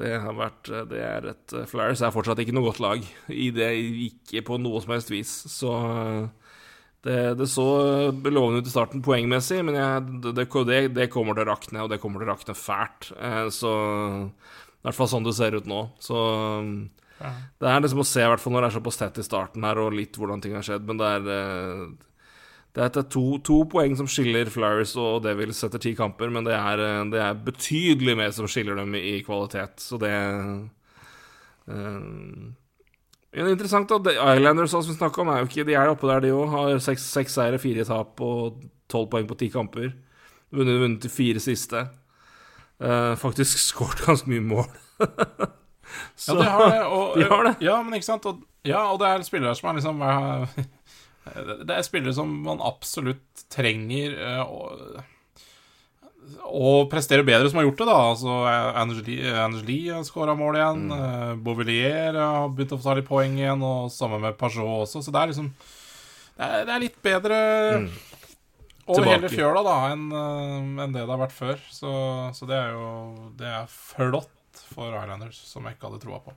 Det har vært eh, Det er et eh, Flyers er fortsatt ikke noe godt lag. I det Ikke på noe som helst vis. Så eh, det, det så lovende ut i starten poengmessig, men jeg, det, det, det kommer til å rakne, og det kommer til å rakne fælt. Så I hvert fall sånn det ser ut nå. Så det er liksom å se, i hvert fall når det er såpass tett i starten her, og litt hvordan ting har skjedd, men det er det er to, to poeng som skiller Flyers og Devils etter ti kamper, men det er, eh, det er betydelig mer som skiller dem i kvalitet, så det eh, ja, det er Interessant at Islanders som vi snakka om, er jo ikke De er oppe der, de òg. Har seks, seks seire, fire tap og tolv poeng på ti kamper. Vunnet, vunnet de fire siste. Uh, faktisk skåret ganske mye mål. Ja, de har det. Og, De har det. Ja, men ikke sant. Og, ja, og det er spillere som er liksom eh, Det er spillere som man absolutt trenger eh, å, å prestere bedre, som har gjort det, da. Altså, Angeli, Angeli har skåra mål igjen. Mm. eh, har begynt å få ta litt poeng igjen, og sammen med Pajot også. Så det er liksom Det er, det er litt bedre Mm. over hele fjøla da enn en det det har vært før. Så, så det er jo Det er flott for Islanders, som jeg ikke hadde troa på.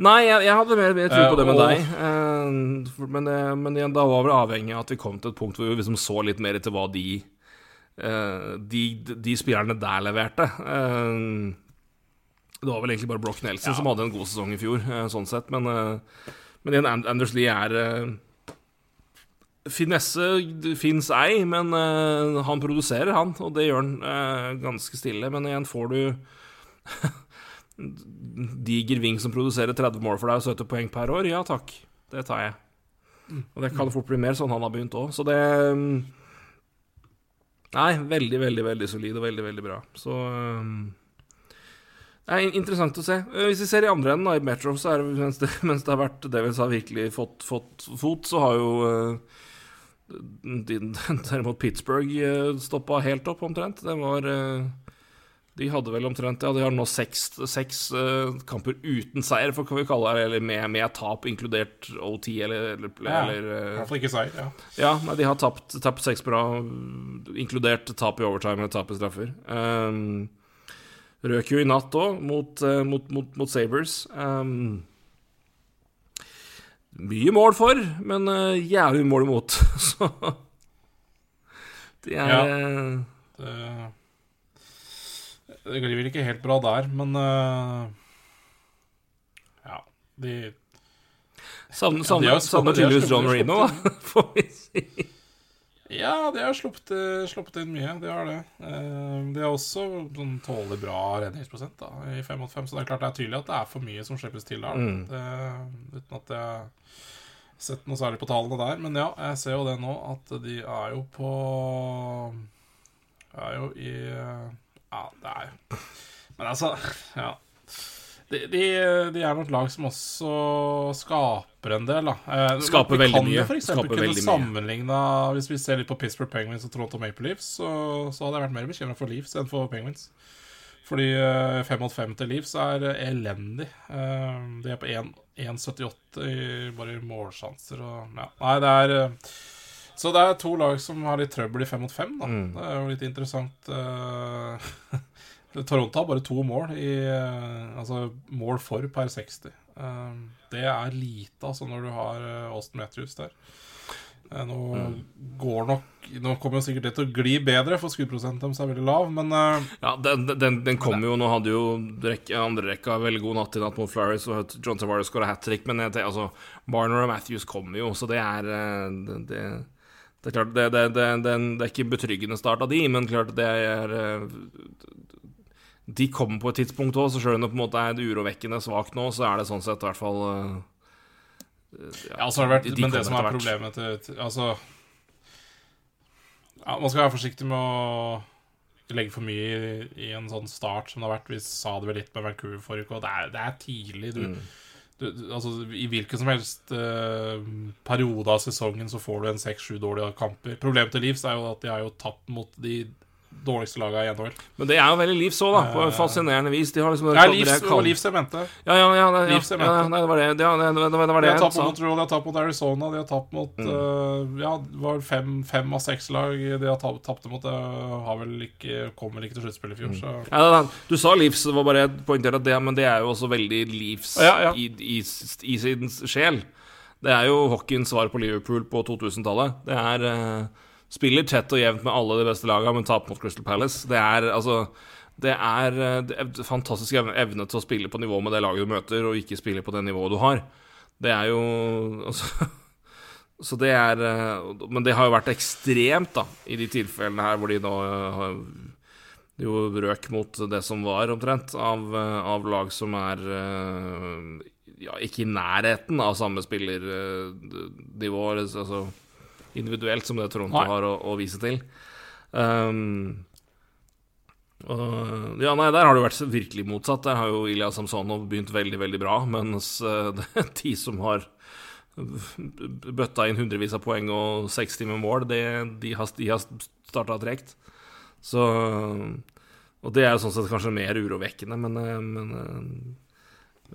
Nei, jeg, jeg hadde mer, mer tro på Eh, det med deg. Eh, men, det, men igjen, da var vi avhengig av at vi kom til et punkt hvor vi liksom så litt mer til hva de eh, de, de spillerne der leverte. Eh, det var vel egentlig bare Broch Nelson Ja. som hadde en god sesong i fjor, eh, sånn sett. Men, eh, men igjen, Anders Lee er eh, Finesse fins ei, men eh, han produserer, han, og det gjør han eh, ganske stille. Men igjen, får du diger ving som produserer 30 mål for deg og 70 poeng per år, ja takk, det tar jeg. Og det kan fort bli mer sånn han har begynt òg, så det mm, Nei, veldig, veldig, veldig solid og veldig, veldig bra. Så mm, det er interessant å se. Eh, Hvis vi ser i andre enden, da, i Metro, så er det mens det, mens det har vært Davids har virkelig fått, fått fot, så har jo uh, de- derimot Pittsburgh uh, stoppa helt opp, omtrent. Det var eh, De hadde vel omtrent Ja, de har nå seks, seks uh, kamper uten seier, for hva vi kaller det, eller med, med tap, inkludert OT, eller, eller, Ja, eller uh, ikke seier. Ja. ja, nei, de har tapt, tapt seks bra, inkludert tap i overtime eller tap i straffer. Um, Røk jo i natt òg, mot, uh, mot, mot, mot Sabres. Um, mye mål for, men uh, jævlig mål imot. Så det er Ja. Det, det glir vel ikke helt bra der, men uh, Ja, de Savner, tydeligvis John Marino, får vi si. Ja, de har sluppet, eh, sluppet inn mye. De har det. Eh, De har også sånn tålelig bra redningsprosent da, i 5 mot 5, så det er klart det er tydelig at det er for mye som slippes til der. Mm. Det, uten at jeg har sett noe særlig på tallene der. Men ja, jeg ser jo det nå, at de er jo på Er jo i Ja, det er jo Men altså, ja. De, de, de er nok lag som også skaper en del, da. Eh, Skaper vi veldig kan mye. jo for eksempel Skaper kunne sammenligne Hvis vi ser litt på Pittsburgh Penguins og Toronto Maple Leafs, så, så hadde jeg vært mer bekymra for Leafs enn for Penguins. Fordi eh, fem mot fem til Leafs er elendig. Eh, De er på 1,78 i bare i målsjanser og ja. Nei, det er eh, Så det er to lag som har litt trøbbel i fem mot fem, da. Mm. Det er jo litt interessant. eh, Toronto har bare to mål i eh, Altså mål for per 60. Eh, Det er lite, altså, når du har Austin Matthews der. Nå går nok Nå kommer jo sikkert det til å gli bedre, for skuddprosenten deres er veldig lav, men uh, Ja, den, den, den kom jo Nå hadde jo rekke, andre rekka veldig god natt i natt mot Flyers, og John Tavares skåra hat trick, men jeg altså, Barner og Matthews kommer jo, så det er det, det, det er klart, det, det, det, det, er ikke betryggende start av de, men klart det er eh, De kommer på et tidspunkt òg, så sjøl om det på en måte er urovekkende svakt nå, så er det sånn sett i hvert fall eh, Ja, altså, det vært, de- men det som er problemet til Altså ja, Man skal være forsiktig med å legge for mye i, i en sånn start som det har vært. Vi sa det vel litt med Vancouver forrige uke, og det er, det er tidlig. Du, Mm. Altså, I hvilken som helst uh, periode av sesongen så får du en seks-sju dårlige kamper. Problemet til Livs er jo at de har jo tapt mot de dårligste lagene i NHL. Men det er jo veldig Leafs òg, da, på Eh, fascinerende vis. De har liksom Det er Leafs, det var Leafs jeg mente. Ja, ja, ja, det, ja, ja, mente. nei, det var det, ja, det, det, det, det var De har tapt mot Montreal, de har tapt mot Arizona, de har tapt mot Mm. uh, Ja, det var fem, fem av seks lag de har tapt, tapte mot. Det har vel ikke Kommer vel ikke til sluttspill i fjor, så Ja, da, du sa Leafs, det var bare jeg poengterte det, men det er jo også veldig Leafs Ja, ja. I, i, i sin sjel. Det er jo hockeyens svar på Liverpool på 2000-tallet. Det er eh, Spiller tett og jevnt med alle de beste lagene, men taper mot Crystal Palace. Det er altså det er, eh, det er fantastisk evne, til å spille på nivå med det laget du møter, og ikke spille på det nivået du har. Det er jo altså, Så det er eh, Men det har jo vært ekstremt, da, i de tilfellene her hvor de nå eh, har jo røk mot det som var, omtrent, av, av lag som er ja, ikke i nærheten av samme spillernivå, altså individuelt, som det Toronto Nei. har å, å vise til. Um, og, ja, nei, der har det vært virkelig motsatt. Der har jo Ilja Samsonov begynt veldig, veldig bra, mens eh, det er de som har bøtta inn hundrevis av poeng og 60 med mål, det, de har, de har starta tregt. Så Og det er jo sånn sett kanskje mer urovekkende, men, eh, men, eh,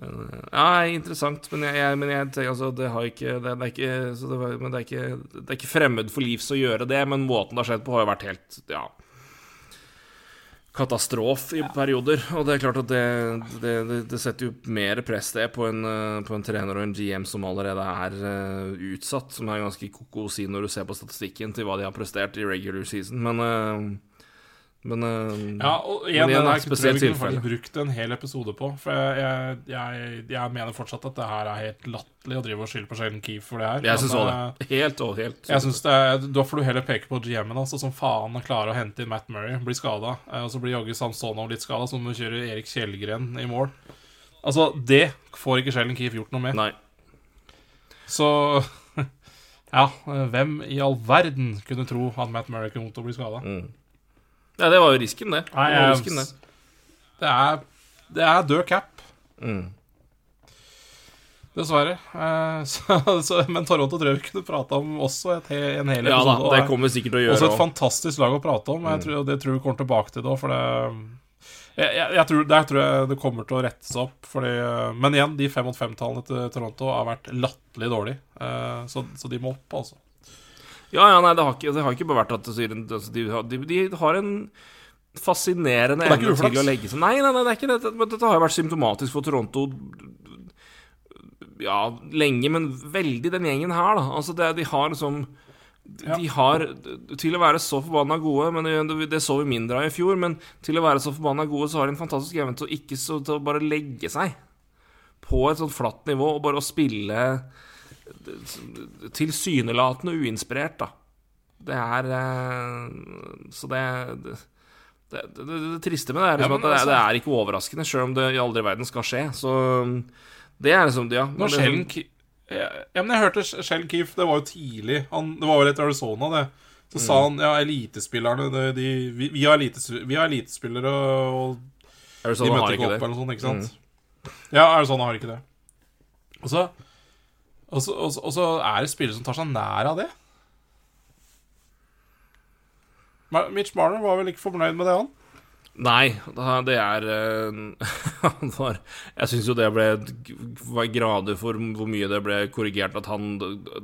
men eh, Ja, interessant. Men jeg, jeg, men jeg tenker altså Det har ikke Det, det er ikke så det, var- Men det er ikke Det er ikke fremmed for livs å gjøre det, men måten det har skjedd på, har jo vært helt Ja katastrofe i perioder. Og det er klart at det, det, det, det setter jo mer press det på en, eh, på en trener og en GM som allerede er uh, utsatt, som er ganske koko å si når du ser på statistikken til hva de har prestert i regular season, men eh, men, eh, Ja, og Men igjen, er et spesielt jeg vi kunne brukt en hel episode på. For jeg, jeg, jeg, jeg mener fortsatt at det her er helt latterlig å drive og skylde på Sheldon Keefe for det her. jeg syns òg eh, det. Helt og helt. Jeg synes det er, Da får du heller peke på GM-en, altså, som faen klarer å hente inn Matt Murray. Blir skada. Og så blir jaggu Samsonov litt skada, så må du kjøre Erik Kjellgren i mål. Altså, det får ikke Sheldon Keefe gjort noe med. Nei. Så Ja, hvem i all verden kunne tro at Matt Murray kom til å bli skada? Mm. Ja, det var jo risken, det. Nei, det, jeg, risken, det. det er Det er død cap. Mm. Dessverre. Eh, så, så, men Toronto tror jeg vi kunne prata om også et, en hel Ja da, episode. det er kommer vi sikkert til å også et fantastisk lag å prate om. og Jeg Mm. tror, det tror vi kommer tilbake til da, for det jeg, jeg, jeg tror, Der tror jeg det kommer til å rettes opp. Fordi, men igjen, de fem mot fem-tallene til Toronto har vært latterlig dårlige. Eh, så, så de må opp, altså. Ja, ja, nei, det har ikke, det har ikke bare vært at altså, de, har- de, de har en fascinerende er evne til å legge seg Nei, nei, nei, det er ikke det. Men Dette har jo vært symptomatisk for Toronto ja, lenge, men veldig den gjengen her, da. Altså, det, de har liksom De har Til å være så forbanna gode, men det, det så vi mindre av i fjor, men til å være så forbanna gode, så har de en fantastisk evne til å ikke så, til å bare legge seg på et sånt flatt nivå og bare å spille tilsynelatende uinspirert, da. Det er eh, Så det det, det, det, det triste med det er liksom Ja, men at det, altså- er ikke overraskende, sjøl om det i aldri verden skal skje. Så det er liksom Ja. Når det- Sheldon ja, men jeg hørte Shell Keefe, det var jo tidlig han, Det var vel etter Arizona, det. Så sa han ja, elitespillerne de, de, vi, vi, har elites, vi har elitespillere, og Arizona de møter ikke opp. Mm. eller noe sånt, ikke sant? Ja, Arizona har ikke det. Og så, og, så, er det spillere som tar seg nær av det. Mitch Marner var vel ikke fornøyd med det, han? Nei, det er eh, Jeg syns jo det ble grader for hvor mye det ble korrigert at han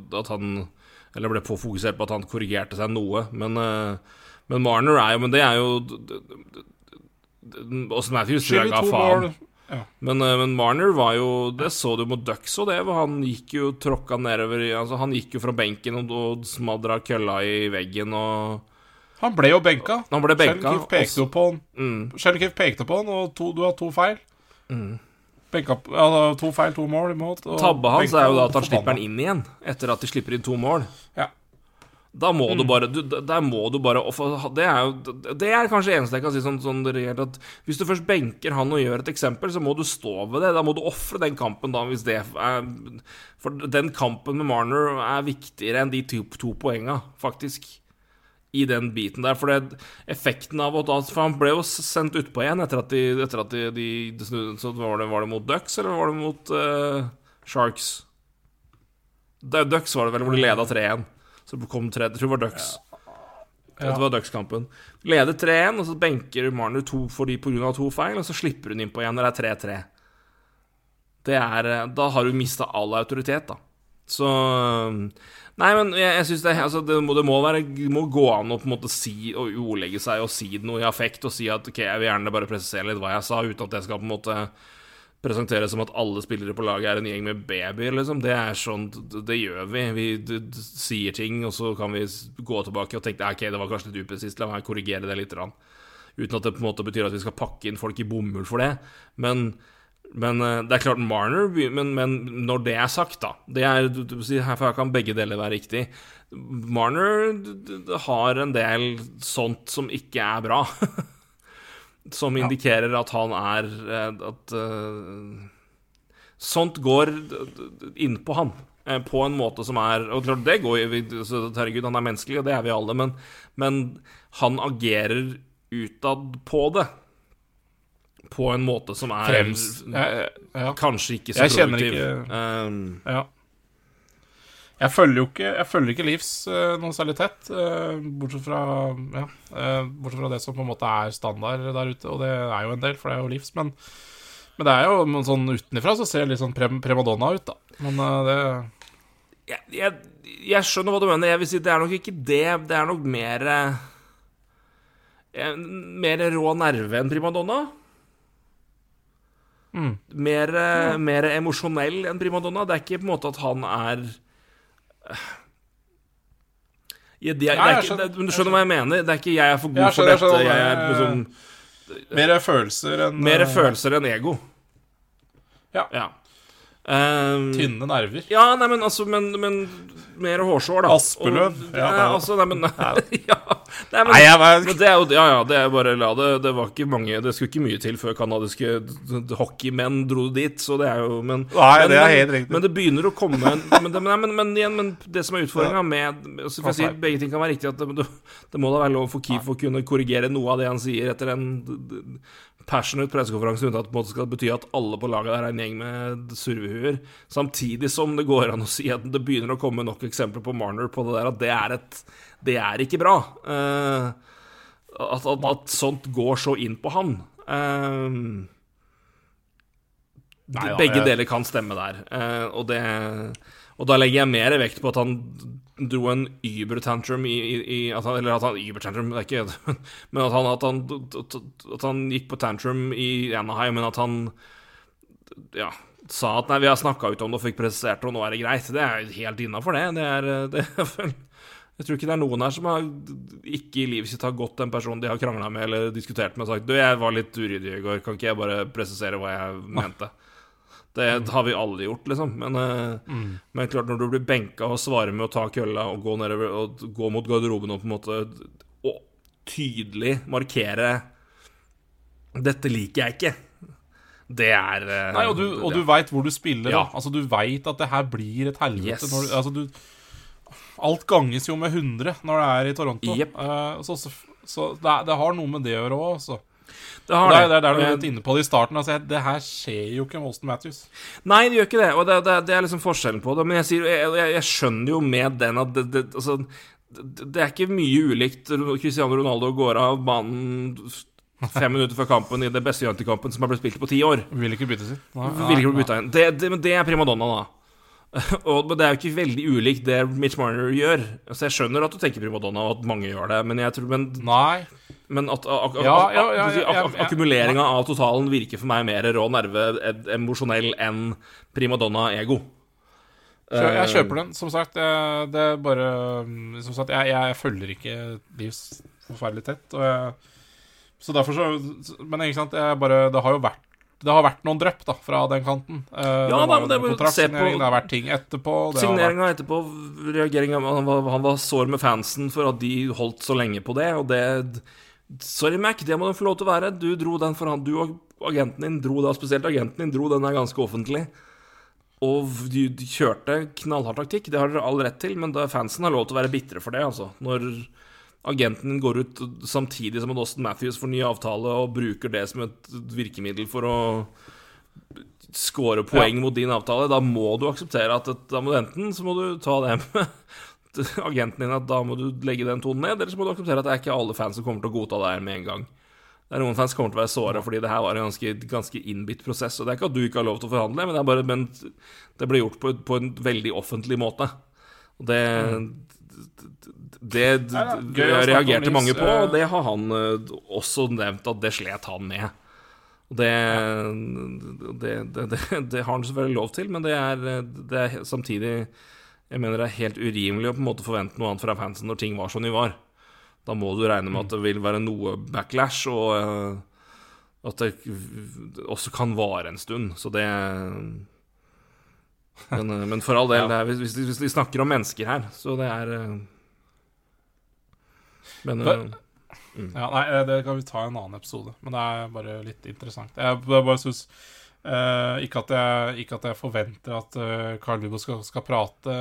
At han Eller ble påfokusert på at han korrigerte seg noe. Men, eh, men Marner er jo Men det er jo Åssen Matthews tror Skyld i to mål. Ja. Men, eh, men Marner var jo Det så du mot Ducks og det. Han gikk jo tråkka nedover Altså Han gikk jo fra benken og, og smadra kølla i veggen og Han ble jo benka. Han ble benka. Sheldon pekte på han. Mm. Pekte på han, og to, du har to feil. Benka, ja, to feil, to mål imot. Tabba hans er jo da at han slipper han den inn igjen, etter at de slipper inn to mål. Ja. Da må du bare du, Der må du bare Det er jo Det er kanskje eneste jeg kan si sånn, sånn reelt at Hvis du først benker han og gjør et eksempel, så må du stå ved det. Da må du ofre den kampen, da, hvis det er For den kampen med Marner er viktigere enn de to, to poenga, faktisk. I den biten der. For det, effekten av at For han ble jo sendt utpå igjen etter at de, etter at de, de, de Så var det, var det mot Ducks, eller var det mot uh, Sharks? Ducks var det vel, hvor de leda 3-1. Så kom tre, jeg tror det var Ducks. Det var Ducks-kampen. Leder 3-1, og så benker Marner to fordi pga. to feil, og så slipper hun innpå igjen når det er 3-3. Det er eh, Da har du mista all autoritet, da. Så Nei, men jeg, jeg syns det, altså, det, må, det må, være, det må gå an å på en måte si og ordlegge seg og si noe i affekt og si at ok, jeg vil gjerne bare presisere litt hva jeg sa, uten at det skal på en måte presentere som at alle spillere på laget er en gjeng med babyer, liksom. Det er sånn Det, gjør vi. Vi sier ting, og så kan vi gå tilbake og tenke ok, det var kanskje litt upresist, la meg korrigere det litt. Grann. Uten at det på en måte betyr at vi skal pakke inn folk i bomull for det. Men men eh, det er klart Marner men, men når det er sagt, da det er, du, du, sier, Her kan begge deler være riktig. Marner har en del sånt som ikke er bra. som indikerer at han er eh, At uh, Sånt går innpå han. eh, På en måte som er Og klart, det går jo Herregud, han er menneskelig, og det er vi alle, men, men han agerer utad på det. På en måte som er Frems. Kanskje ikke så Jeg produktiv. ikke- Um, ja. Jeg følger jo ikke Jeg følger ikke Livs uh, noe særlig tett, uh, bortsett fra Ja, uh, bortsett fra det som på en måte er standard der ute, og det er jo en del, for det er jo Livs, men men det er jo men sånn utenfra så ser det litt sånn prem premadonna ut, da. Men eh, det jeg, jeg, jeg skjønner hva du mener. Jeg vil si Det er nok ikke det. Det er nok mer eh, Mer rå nerve enn primadonna. Mm. Mer, eh, mer emosjonell enn primadonna. Det er ikke på en måte at han er ja, de er- det Nei, er jeg ikke, skjønner. det, Du skjønner hva jeg mener? Det er ikke 'jeg er for god Jeg for dette'. jeg Jeg er liksom Mer følelser enn Mer eh, følelser enn ego. Ja. ja. Um, Tynne nerver. Ja, nei, men altså Men, men mer hårsår, da. Aspeløv. Og, Ja, altså, nei, men ja, nei, men, jeg var- men det er jo Ja, ja, det er bare la det Det var ikke mange Det skulle ikke mye til før canadiske hockeymenn dro dit, så det er jo Men, Nei, men, det er helt riktig. men det begynner å komme en, men, det, men, igjen, men det som er utfordringa med altså, for å si, Begge ting kan være riktig. At det, det, må da være lov for Keefe å kunne korrigere noe av det han sier, etter en passionate pressekonferanse, uten at det på en måte skal bety at alle på laget der er en gjeng med survehuer. Samtidig som det går an å si at det begynner å komme nok eksempler på Marner på det der at det er et Det er ikke bra. Uh, at, at, at sånt går så inn på han. Uh, Nei ja, begge jeg- deler kan stemme der. Eh, og, det, og da legger jeg mer vekt på at han dro en Uber-tantrum i, i, i Eller at han Uber-tantrum, det er ikke Men at han, at, han, at han gikk på tantrum i Anaheim, men at han ja, sa at nei, vi har snakka ut om det og fikk presisert det, og nå er det greit. Det er helt innafor, det. Det er, det Jeg tror ikke det er noen her som har ikke i livet sitt har gått en person de har krangla med eller diskutert med og sagt Du, jeg var litt uryddig i går, kan ikke jeg bare presisere hva jeg mente? Det har vi alle gjort, liksom. Men, mm. men klart, når du blir benka og svarer med å ta kølla og gå, nedover, og gå mot garderoben og på en måte Og tydelig markere 'Dette liker jeg ikke', det er eh, Nei, og du, og du veit hvor du spiller. Ja. Da. Altså, du veit at det her blir et helvete. Yes. Du, altså, du, alt ganges jo med 100 når det er i Toronto. Yep. Uh, så så, så det, det har noe med det å gjøre òg, altså. Det Det er, det er der du Og var inne på det i starten. Altså, det her skjer jo ikke med Austin Matthews. Nei, det gjør ikke det, og det, det, er liksom forskjellen på det. Men jeg, sier, jeg, jeg, jeg skjønner jo med den at det, det, altså, det, er ikke mye ulikt Cristiano Ronaldo går av banen fem minutter før kampen i det beste United-kampen som har blitt spilt på ti år. Vil ikke byttes inn. Vil ikke bli bytta inn. Det, det, det er primadonna, da. Og, men det er jo ikke veldig ulikt det Mitch Marner gjør. Altså Jeg skjønner at du tenker primadonna, og at mange gjør det, men jeg tror Men, Nei. men at ak Ja, ja, ja, ak ja, ja, ja. ak akkumuleringa av totalen virker for meg mer rå nerve, emosjonell, enn primadonna-ego. Eh. Jeg kjøper den. Som sagt, jeg, det er bare mm, Som sagt, jeg, jeg følger ikke Livs forferdelig tett. Og jeg, så derfor så Men ikke sant, jeg bare Det har jo vært det har vært noen drypp da, fra den kanten. Uh, Ja, det da, men det er kontraktssignering, se på- det har vært ting etterpå. Signeringa vært, etterpå, reageringa han, han var sår med fansen for at de holdt så lenge på det, og det Sorry, Mac, det må du få lov til å være. Du dro den for du og agenten din dro da, spesielt agenten din, dro den der ganske offentlig. Og de, de kjørte knallhard taktikk, det har dere all rett til, men da fansen har lov til å være bitre for det, altså. Når agenten går ut samtidig som at Austin Matthews får ny avtale og bruker det som et virkemiddel for å score poeng mot din avtale, da må du akseptere at da må du enten så må du ta det med agenten din at da må du legge den tonen ned, eller så må du akseptere at det er ikke alle fans som kommer til å godta det her med en gang. Det er Noen fans kommer til å være såra fordi det her var en ganske, ganske innbitt prosess. Og det er ikke at du ikke har lov til å forhandle, men det, er bare, men det ble gjort på, på en veldig offentlig måte. Og det Det, det, reagerte mange på, og det har han eh, også nevnt at det slet han med. Det, det, det, det, det har han selvfølgelig lov til, men det er, det er samtidig Jeg mener det er helt urimelig å på en måte forvente noe annet fra fansen når ting var som de var. Da må du regne med at det vil være noe backlash, og eh, at det også kan vare en stund. Så det Men, eh, men for all del, det er, hvis, hvis, vi snakker om mennesker her, så det er Men for, mm. Ja, nei, eh, det kan vi ta i en annen episode, men det er bare litt interessant. Jeg bare, bare synes uh, ikke, at jeg, ikke at jeg forventer at uh, Carl Lubo skal, skal prate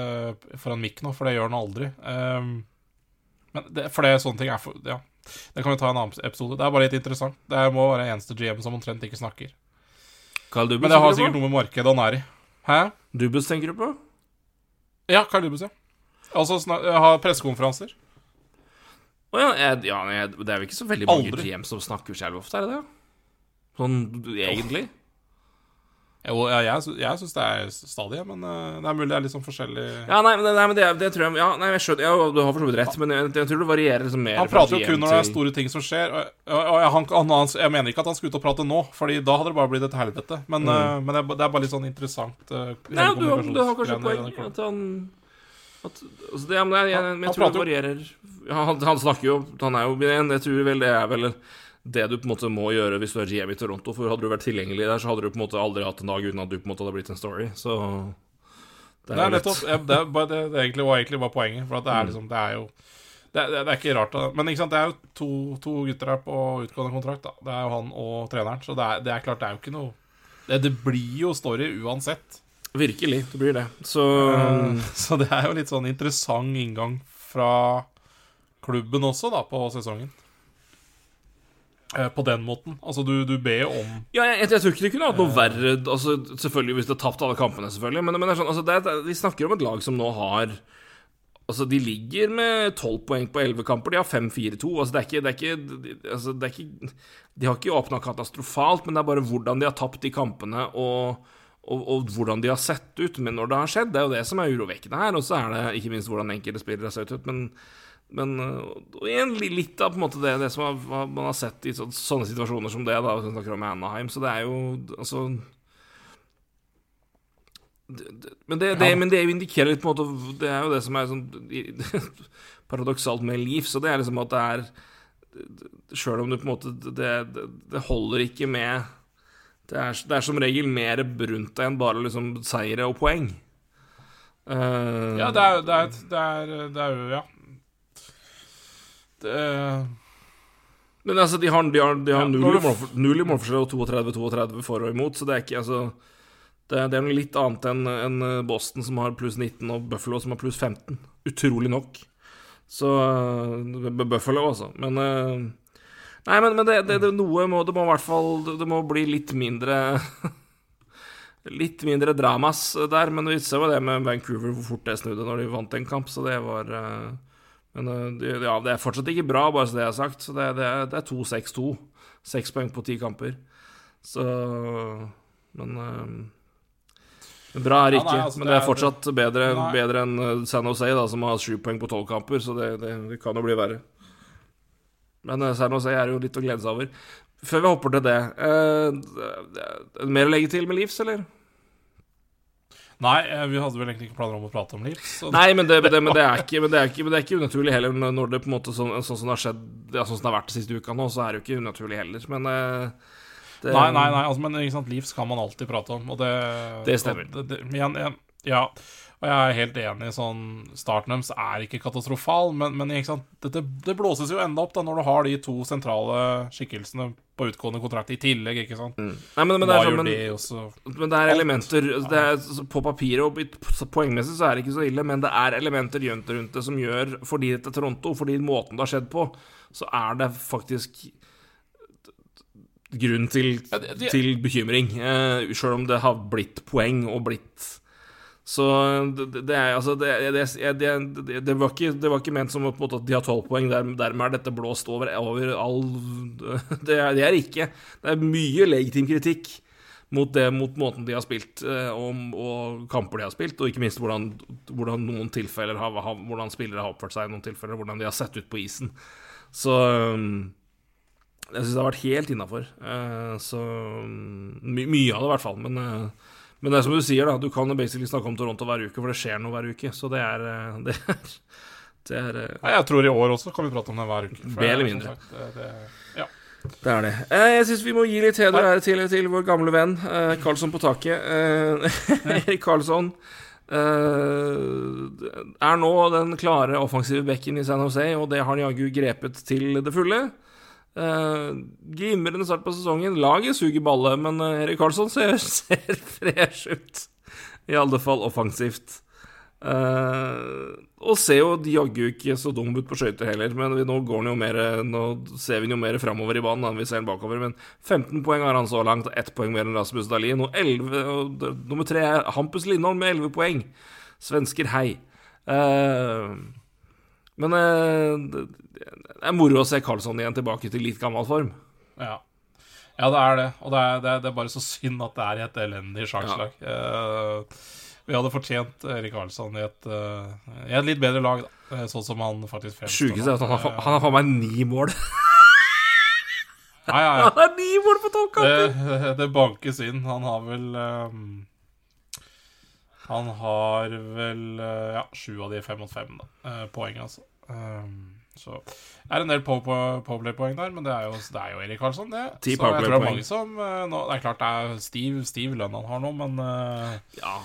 foran mikk nå, for det gjør han aldri. Um, men det, for det sånne ting er for Ja, det kan vi ta i en annen episode. Det er bare litt interessant. Det må være eneste GM som omtrent ikke snakker. Men det har sikkert noe med markedet han er i. Hæ? Dubus tenker du på? Ja, Karl Dubus, ja. Altså ha pressekonferanser. Å ja, jeg, ja jeg, det er jo ikke så veldig mange Aldri. GM som snakker selv ofte, er det det? Sånn egentlig? Jo, ja, jeg, jeg syns det er stadig, men eh, det er mulig det er litt sånn forskjellig Ja, nei, men, det, nei, men det, det tror jeg Ja, nei, jeg skjønner ja, Du har for så vidt rett, men jeg, jeg tror det varierer liksom mer Han prater jo kun når det er store ting som skjer. Og, og, og han, han, jeg mener ikke at han skal ut og prate nå, Fordi da hadde det bare blitt et helvete. Men, eh, men det, det er bare litt sånn interessant uh, Mm. Nei, du, har- du har kanskje poeng at han at, altså det, ja, men jeg, jeg, jeg, jeg tror det varierer han, han snakker jo Han er jo Jeg tror vel det er vel det du på en måte må gjøre hvis du er GM i Toronto. For hadde du vært tilgjengelig der, så hadde du på en måte aldri hatt en dag uten at du på en måte hadde blitt en story. Så Det er nettopp Det, Det, er det, det var egentlig bare poenget. For det er liksom Det er jo det, er ikke rart. Men ikke sant, det er jo to, to gutter her på utgående kontrakt. da Det er jo han og treneren. Så det er, det er klart, det er jo ikke noe Det, det blir jo story uansett. Virkelig, det blir det. Så um, Så det er jo litt sånn interessant inngang fra klubben også, da, på sesongen. Eh, På den måten. Altså, du, du ber om Ja, jeg, jeg tror ikke det kunne hatt noe verre altså, Selvfølgelig hvis du har tapt alle kampene, selvfølgelig. Men, men sånn, altså, det vi snakker om et lag som nå har Altså, De ligger med 12 poeng på 11 kamper. De har 5-4-2. Altså, det er ikke, det er ikke, altså, det er ikke De har ikke åpna katastrofalt, men det er bare hvordan de har tapt de kampene, og og, og hvordan de har sett ut. Men når det har skjedd, det er jo det som er urovekkende her. Og så er det ikke minst hvordan enkelte spillere har sett ut. Men, men og igjen litt av på en måte det, det som har, man har sett i sånne, sånne situasjoner som det, da, hvis vi snakker om Anaheim. Så det er jo altså men det- det, ja. men det indikerer litt på en måte Det er jo det som er sånn paradoksalt med liv. så det er liksom at det er Sjøl om du på en måte det, det, det holder ikke med det er, det er som regel mer brunt enn bare liksom seire og poeng. Uh, Ja, det er, det er, det er, det er jo Ja. Det, Men altså, de har, de har, de har Ja, null, i du null i målforskjell og 32-32 for og imot, så det er ikke altså Det, det er noe litt annet enn en Boston, som har pluss 19, og Buffalo, som har pluss 15. Utrolig nok. Så uh, Buffalo, altså. Men Nei, men, men det, det, det, noe må, det må i hvert fall Det må bli litt mindre Litt mindre dramas der, men vi ser jo det med Vancouver, hvor fort det snudde når de vant en kamp, så det var Men det, ja, det er fortsatt ikke bra, bare så det er sagt. Så det, det er, er 2-6-2. Seks poeng på ti kamper. Så Men uh, Bra er det Ja, ikke, nei, altså, men det er fortsatt bedre, bedre enn uh, San Jose, da, som har sju poeng på tolv kamper, så det, det, det kan jo bli verre. Men San Jose er jo litt å glede seg over. Før vi hopper til det uh, Mer å legge til med Leafs, eller? Nei, eh, vi hadde vel egentlig ikke planer om å prate om Leeds. Nei, men det, det, men det, ikke, men det, er, ikke, men det er ikke unaturlig heller når det på en måte sånn, sånn som det har skjedd ja, Sånn som det har vært de siste uka nå, så er det jo ikke unaturlig heller. Men uh, det, Nei, nei, nei, altså, men ikke sant, Leeds kan man alltid prate om, og det Det stemmer. og igjen, ja, og jeg er helt enig. sånn Starten deres er ikke katastrofal, men, men ikke sant, det, det blåses jo enda opp da når du har de to sentrale skikkelsene på utgående kontrakt i tillegg, ikke sant. Nei, men, men det er sånn, men, det men det er elementer det er, På papiret og poengmessig så er det ikke så ille, men det er elementer rundt det som gjør Fordi dette er Toronto, fordi måten det har skjedd på, så er det faktisk grunn til, det- det- til bekymring. Eh, Sjøl om det har blitt poeng og blitt Så det, det er altså det, det, det, var ikke, det var ikke ment som på en måte at de har tolv poeng, der, dermed er dette blåst over, over all det er, det er ikke. Det er mye legitim kritikk mot, det, mot måten de har spilt, eh, og, og kamper de har spilt, og ikke minst hvordan, hvordan noen tilfeller har, hvordan spillere har oppført seg i noen tilfeller, hvordan de har sett ut på isen. Så um, jeg syns det har vært helt innafor. Så um, my, mye av det, i hvert fall. Men, eh, men det er som du sier, da. Du kan basically snakke om Toronto hver uke, for det skjer noe hver uke. Så det er eh, Det er, det er, eh, Nei, jeg tror i år også kan vi prate om det hver uke. Mer eller mindre. sagt, det, det, ja. det, er det. Eh, Jeg syns vi må gi litt heder ære til, til vår gamle venn eh, Karlsson på taket. Eh, Erik Karlsson eh, er nå den klare offensive bekken i San Jose, og det har han jaggu grepet til det fulle. Uh, glimrende start på sesongen. Laget suger balle, men eh, Erik Karlsson ser, ser fresh ut. I alle fall offensivt. Uh, og ser jo jaggu ikke så dum ut på skøyter heller, men vi, nå jo mer Nå ser vi han jo mer framover i banen enn vi ser han bakover. Men 15 poeng har han så langt, og ett poeng mer enn Rasmus Dahlin. Og 11, og nummer tre er Hampus Lindholm med 11 poeng. Svensker, hei. Uh, men eh, det er moro å se Karlsson igjen tilbake til litt gammel form. Ja. ja, det er det. Og det er, det, er, det er bare så synd at det er i et elendig sjakslag. Eh, vi hadde fortjent Erik Karlsson i et, eh, i et litt bedre lag, da. Eh, Sånn som han faktisk fremstår. Sjukeste er at han har, nå. han har faen meg ni mål. Ja, ja, ja. Han har ni mål på tolv kamper! Det, det bankes inn. Han har vel um, Han har vel uh, Ja, sju av de fem mot fem, da. Uh, poeng, altså. Ehm, så det er en del powerplay-poeng der, men det er jo, det er jo Erik Karlsson, det. Så jeg tror det er mange som eh, nå, Det er klart det er stiv, stiv lønn han har nå, men eh, Ja.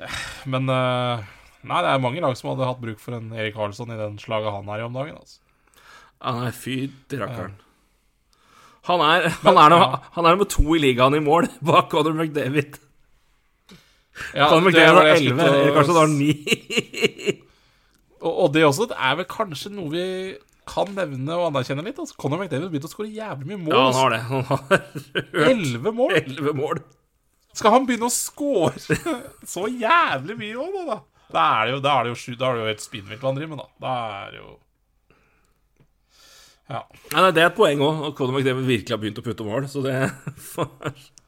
Men eh, Nei, det er mange lag som hadde hatt bruk for en Erik Karlsson i den slaget han er i om dagen. altså Han er fy til rakkeren. Han er, han, er, han er nummer to i ligaen i mål, bak Conor McDavid. Ja, Conor McDavid har det jeg elleve, skulle til å- Erik Karlsson har ni. Og, og det også det er vel kanskje noe vi kan nevne og anerkjenne litt. Altså, Conor McDavid begynte å skåre jævlig mye mål. Ja, han altså. har det. Han har Elleve mål! elleve mål. Skal han begynne å score så jævlig mye òg, da? Da er det jo, da er det jo, da er det jo helt spinnvilt hva han driver med, da. Da er det jo Ja. Nei, nei, det er et poeng òg, at Conor McDavid virkelig har begynt å putte mål, så det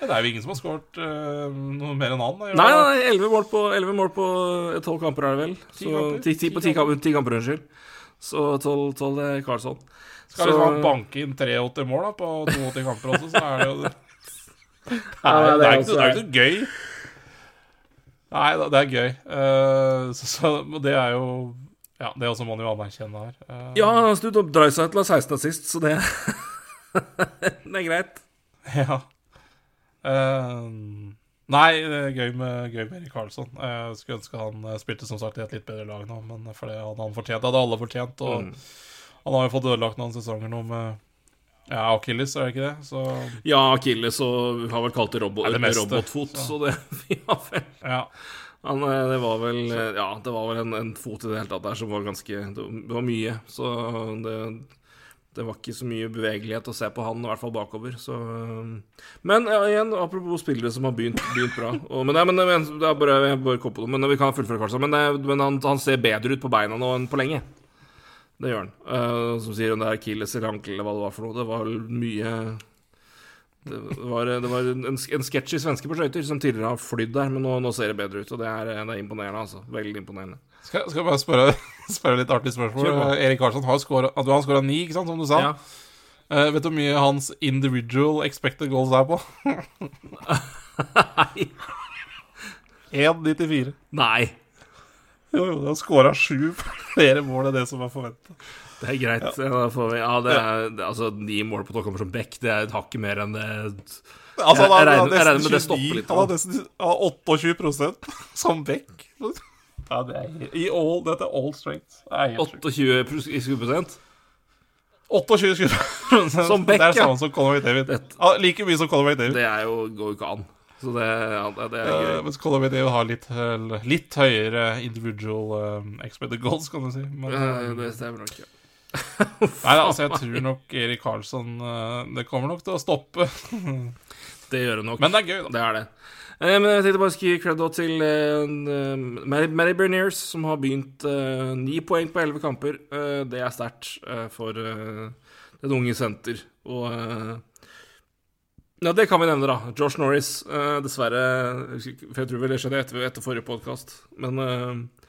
det er jo ingen som har skåret uh, noe mer enn han. Nei, nei, 11 mål på, 11 mål på eh, 12 kamper er det vel. Ti Så, kamper. 10, 10 på 10 kamper, kamper unnskyld. Så 12, 12 er Karlsson. Skal liksom han banke inn 83 mål da, på 82 kamper også, så er det jo det. Nei, Ja, det, det er ikke, det er ikke noe gøy. Nei, det er gøy. Uh, så, så det er jo Ja, det også må man jo anerkjenne her. Uh, Ja, han snudde opp Dreisaitl av 16 assist, så det Det er greit. Ja. Eh, nei, det er gøy med, gøy med Erik Karlsson. Jeg skulle ønske han eh, spilte som sagt i et litt bedre lag nå, men for det hadde han fortjent. Det hadde alle fortjent. Og Mm. han har jo fått ødelagt noen sesonger nå med ja, Achilles, er det ikke det? Så Ja, Achilles og har vel kalt det robo det meste, robotfot, så. så det ja, vel. ja. Han, eh, det var vel eh, Ja, det var vel en, en fot i det hele tatt der som var ganske det var mye. Så det, det var ikke så mye bevegelighet å se på han, i hvert fall bakover. Så eh, Men ja, igjen, apropos spillere som har begynt, begynt bra. Og, men, ja, men, det er bare, jeg bare på det, men vi kan fullføre, Karlsson. Men, men han, han ser bedre ut på beina nå enn på lenge. Det gjør han. Uh, som sier om det er Achilles eller ankel eller hva det var for noe. Det var mye det var, det var en, en sketsj i svenske på skøyter som tidligere har flydd der, men nå, nå ser det bedre ut. Og det er, det er imponerende, altså. Veldig imponerende. Skal, skal jeg bare spørre, spørre litt artig spørsmål? Erik Karlsson har skåret Du har skåra ni, ikke sant, som du sa? Ja. Uh, vet du hvor mye hans individual expected goals er på? Nei. 1,94. Nei. Jo, jo, han skåra sju flere mål enn det som var forventa. Det er greit. Ja, da får vi, ja, det er, altså, ni mål på toppkamper som back, det er et hakk mer enn det Altså, Jeg- jeg regner- jeg regner med det stopper litt, Han har nesten han har 28 som back. Ja, det er I all, dette er all strength. Det er 28 i skuddprosent. 28 skuddprosent. Som back, Det er ja. samme som Conor McDavid. Det- Ja, like mye som Conor McDavid. Det er jo, går jo ikke an. Så det, ja, det, det er Uh, gøy. mens Conor McDavid har litt, eh, litt høyere individual um, expected goals, kan du si. Men, uh, eh, Det stemmer nok, ja. Nei, altså, jeg tror nok Erik Karlsson eh, Det kommer nok til å stoppe. Det gjør det nok. Men det er gøy, da. Det er det. Eh, men jeg tenkte bare å gi cred til Mary, Mary Berniers, som har begynt eh, ni poeng på elleve kamper. Eh, det er sterkt eh, for eh, den unge senter. Og eh, Ja, det kan vi nevne, da. Josh Norris, eh, dessverre For jeg tror vel det skjedde etter, etter forrige podkast. Men eh,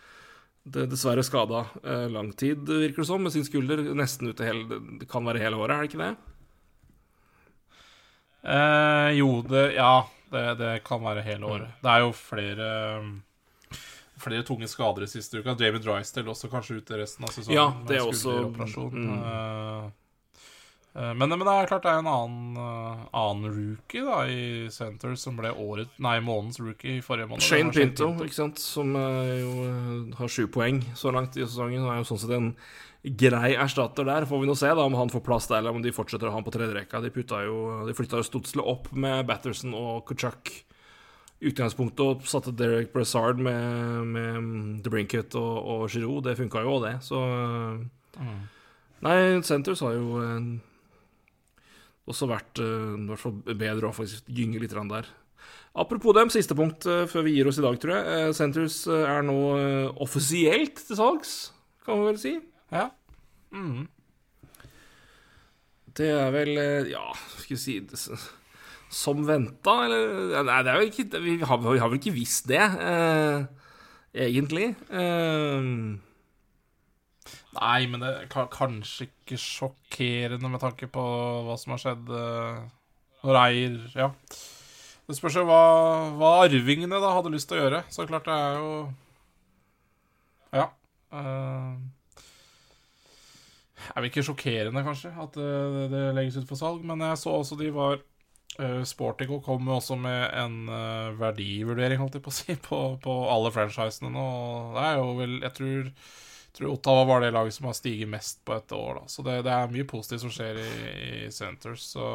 dessverre skada eh, lang tid, virker det som, med sin skulder. Nesten ute hele Det kan være hele året, er det ikke det? Eh, jo, det Ja, det, det kan være hele året. Det er jo flere um, Flere tunge skader i siste uka. David Drysdale også kanskje ute resten av sesongen. Ja, det er også- mm. Eh, men, men det er klart det er en annen, eh, annen rookie da i Center som ble året, nei, månedens rookie i forrige måned. Shane Pinto, Pinto, ikke sant, som eh, jo har sju poeng så langt i sesongen. Og er jo sånn sett en grei erstatter der. Får vi nå se da om han får plass der, eller om de fortsetter å ha han på tredjerekka. De, jo, de flytta jo Stutzle opp med Batterson og Kuchuk. Utgangspunktet og satte Derek Brassard med, med The Brinkett og, og Giroud. Det funka jo, det. Så Mm. Nei, Centers har jo eh, også vært eh, i hvert fall bedre offensivt. Gynge litt der. Apropos dem, siste punkt eh, før vi gir oss i dag, tror jeg. Eh, eh, er nå offisielt til salgs, kan vi vel si. Ja. Mm. Det er vel Ja, skal vi si det, Som venta, eller Nei, det er jo ikke Vi har, vi har vel ikke visst det, eh, egentlig. Eh, Nei, men det er kanskje ikke sjokkerende med tanke på hva som har skjedd når eier Ja. Det spørs jo hva, hva arvingene da hadde lyst til å gjøre. Så klart det er jo Ja. Uh, er vel ikke sjokkerende, kanskje, at det, det legges ut for salg, men jeg så også de var uh, Sportico kom også med en uh, verdivurdering, holdt jeg på å si, på, på alle franchisene nå. Det er jo vel Jeg tror tror Ottawa var det laget som har stiget mest på et år. Da. Så det, det er mye positivt som skjer i, i Centers. Så,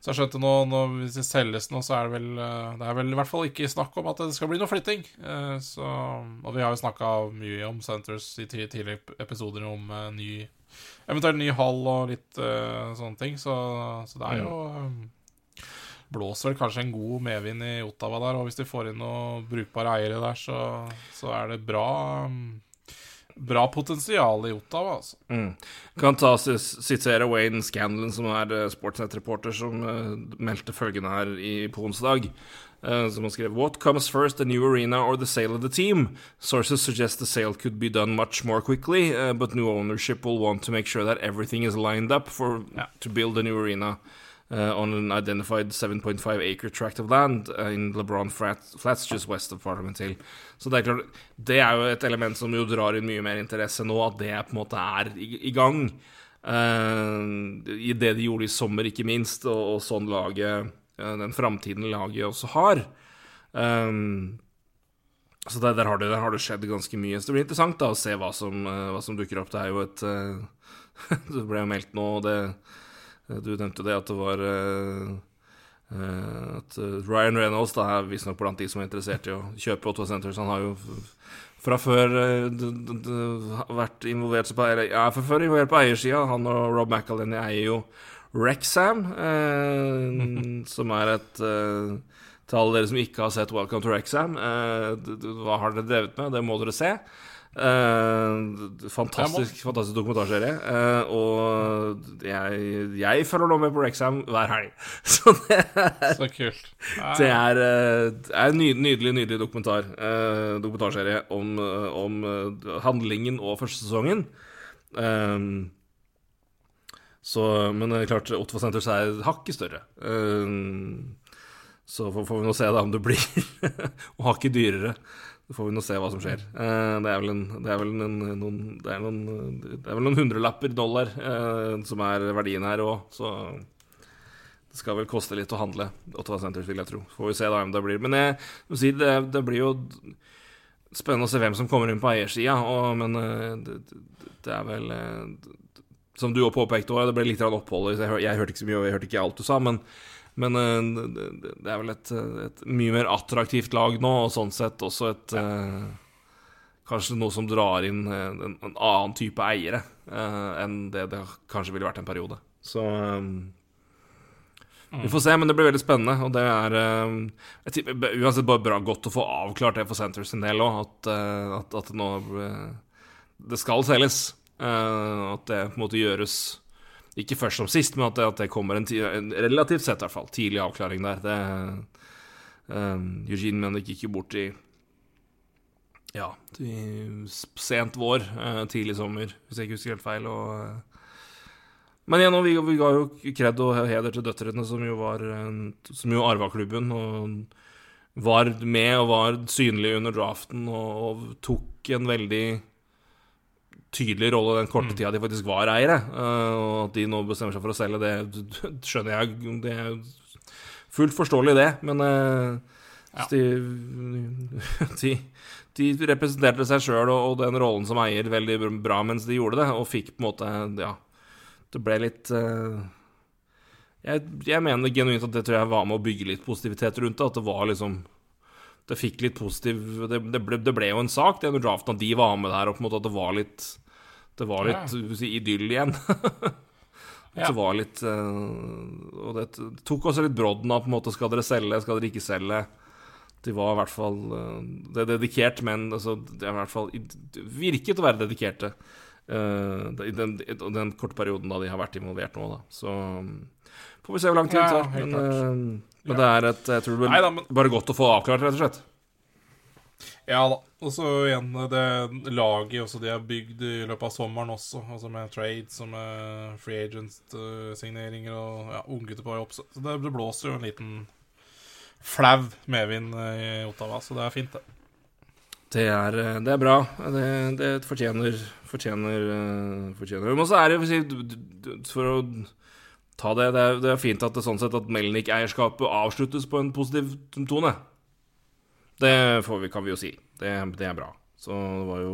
så jeg skjønte nå, nå, hvis det selges nå, så er det vel eh, Det er vel i hvert fall ikke snakk om at det skal bli noe flytting. Eh, Så, og vi har jo snakka mye om Centers i tidligere episoder om eh, ny Eventuelt ny hall og litt uh, sånne ting. Så, så det er jo um, Blåser vel kanskje en god medvind i Ottawa der, og hvis de får inn noen brukbare eiere der, så, så er det bra. um, bra potensial i Ottawa, altså. Kan ta sitere Wayne Scanlon, som er eh, Sportsnett-reporter, som uh, meldte følgende her i, på onsdag. Uh, som han skrev What comes first, the new arena or the sale of the team? Sources suggest the sale could be done much more quickly, uh, but new ownership will want to make sure that everything is lined up for to build a new arena. Uh, on an identified 7.5 acre tract of land uh, in LeBron Flats, just west of Parliament Hill. Så det er klart, det er jo et element som jo drar inn mye mer interesse nå, at det på en måte er i, i gang. Uh, I det de gjorde i sommer, ikke minst, og, og sånn laget, uh, den framtiden laget også har. Um, så der, der, har det, der, har det, skjedd ganske mye. Så det blir interessant da å se hva som, uh, hva som dukker opp. Det er jo et Det ble jo meldt nå, og det du nevnte det at det var uh, uh, At Ryan Reynolds da er visstnok blant de som er interessert i å kjøpe Ottawa Centers. Han har jo fra før vært involvert på, ja, fra før involvert på eiersida. Han og Rob McAlenny eier jo Rexham, som er et Til alle dere som ikke har sett Welcome to Rexham, hva har dere drevet med? Det må dere se. Uh, fantastisk, fantastisk dokumentarserie. Uh, og jeg, jeg følger nå med på Rexham hver helg. Så det er, Så kult. Det er, uh, er en nydelig, nydelig dokumentar, dokumentarserie om, om handlingen og førstesesongen. så, men klart, Otva Centers er hakket større. så får, får vi nå se da om det blir og hakket dyrere. Så får vi nå se hva som skjer. Eh, det er vel, noen, det er vel noen hundrelapper dollar eh, som er verdien her òg, så det skal vel koste litt å handle Ottawa Centers, vil jeg tro. Får vi se da om det blir. Men jeg si det, det blir jo spennende å se hvem som kommer inn på eiersida, men det, det, er vel Som du òg påpekte, det ble litt opphold. Jeg, jeg hørte ikke så mye, og jeg hørte ikke alt du sa, men men uh, det er vel et, et, mye mer attraktivt lag nå, og sånn sett også et uh, Kanskje noe som drar inn en, en annen type eiere enn det det kanskje ville vært en periode. Så vi får se, men det blir veldig spennende. Og det er uh, uansett bare bra godt å få avklart det for Centers sin del òg, at, at, at, nå Det skal selges. at det på en måte gjøres ikke først som sist, men at det, at det kommer en, en, relativt sett i hvert fall tidlig avklaring der. Det, um, Eugene Mendick gikk jo bort i ja, sent vår, uh, tidlig sommer, hvis jeg ikke husker helt feil. Og, uh, men igjen, vi, vi ga jo kred og heder til døtrene, som jo var Som jo arva klubben. Og var med og var synlig under draften og, og tok en veldig tydelig rolle den korte mm. tida de faktisk var eiere. Uh, og at de nå bestemmer seg for å selge, det skjønner jeg. Det er fullt forståelig, det. Men uh, ja. de, de, de, representerte seg sjøl og, den rollen som eier veldig bra mens de gjorde det, og fikk på en måte Ja, det ble litt uh, jeg, jeg, mener genuint at det tror jeg var med å bygge litt positivitet rundt det. At det var liksom Det fikk litt positiv Det, det, ble, det ble, jo en sak, det under draften, at de var med der, og på en måte at det var litt det var litt ja. si, idyll igjen. ja. Det var litt uh, Og det tok også litt brodden av på en måte Skal dere selge, skal dere ikke selge? De var i hvert fall uh, Det er dedikert, men altså, det er i hvert fall virket å være dedikerte uh, i den, den, korte perioden da de har vært involvert nå, da. Så får vi se hvor lang tid det tar. men, men det er et Jeg tror det blir bare godt å få avklart, rett og slett. Ja da. Og så igjen det laget også de har bygd i løpet av sommeren også, altså med trades og med free agent-signeringer og ja, unggutter på vei opp. Så det, det, blåser jo en liten flau medvind i Ottawa, så det er fint, det. Det er, det er bra. Det, det fortjener Fortjener, fortjener. Men så er det For å ta det Det er, det er fint at det sånn sett at Melnik-eierskapet avsluttes på en positiv tone. Det vi, kan vi jo si. Det, det, er bra. Så det var jo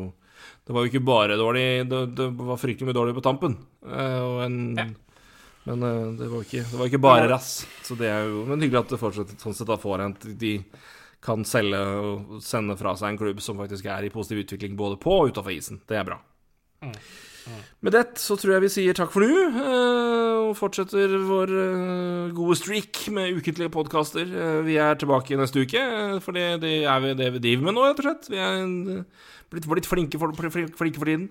Det var jo ikke bare dårlig Det, det var fryktelig mye dårlig på tampen. Uh, en, ja. Men uh, det, var ikke, det var ikke bare rass. Så det er jo Men hyggelig at det fortsatt sånn sett da får en De kan selge og sende fra seg en klubb som faktisk er i positiv utvikling både på og utafor isen. Det er bra. Mm. Mm. Med det så tror jeg vi sier takk for nå. Uh, fortsetter vår eh, gode streak med ukentlige podkaster. Eh, vi er tilbake neste uke, eh, for det, er vi- det vi driver med nå, rett og slett. Vi er blitt, blitt flinke, for, flinke for tiden.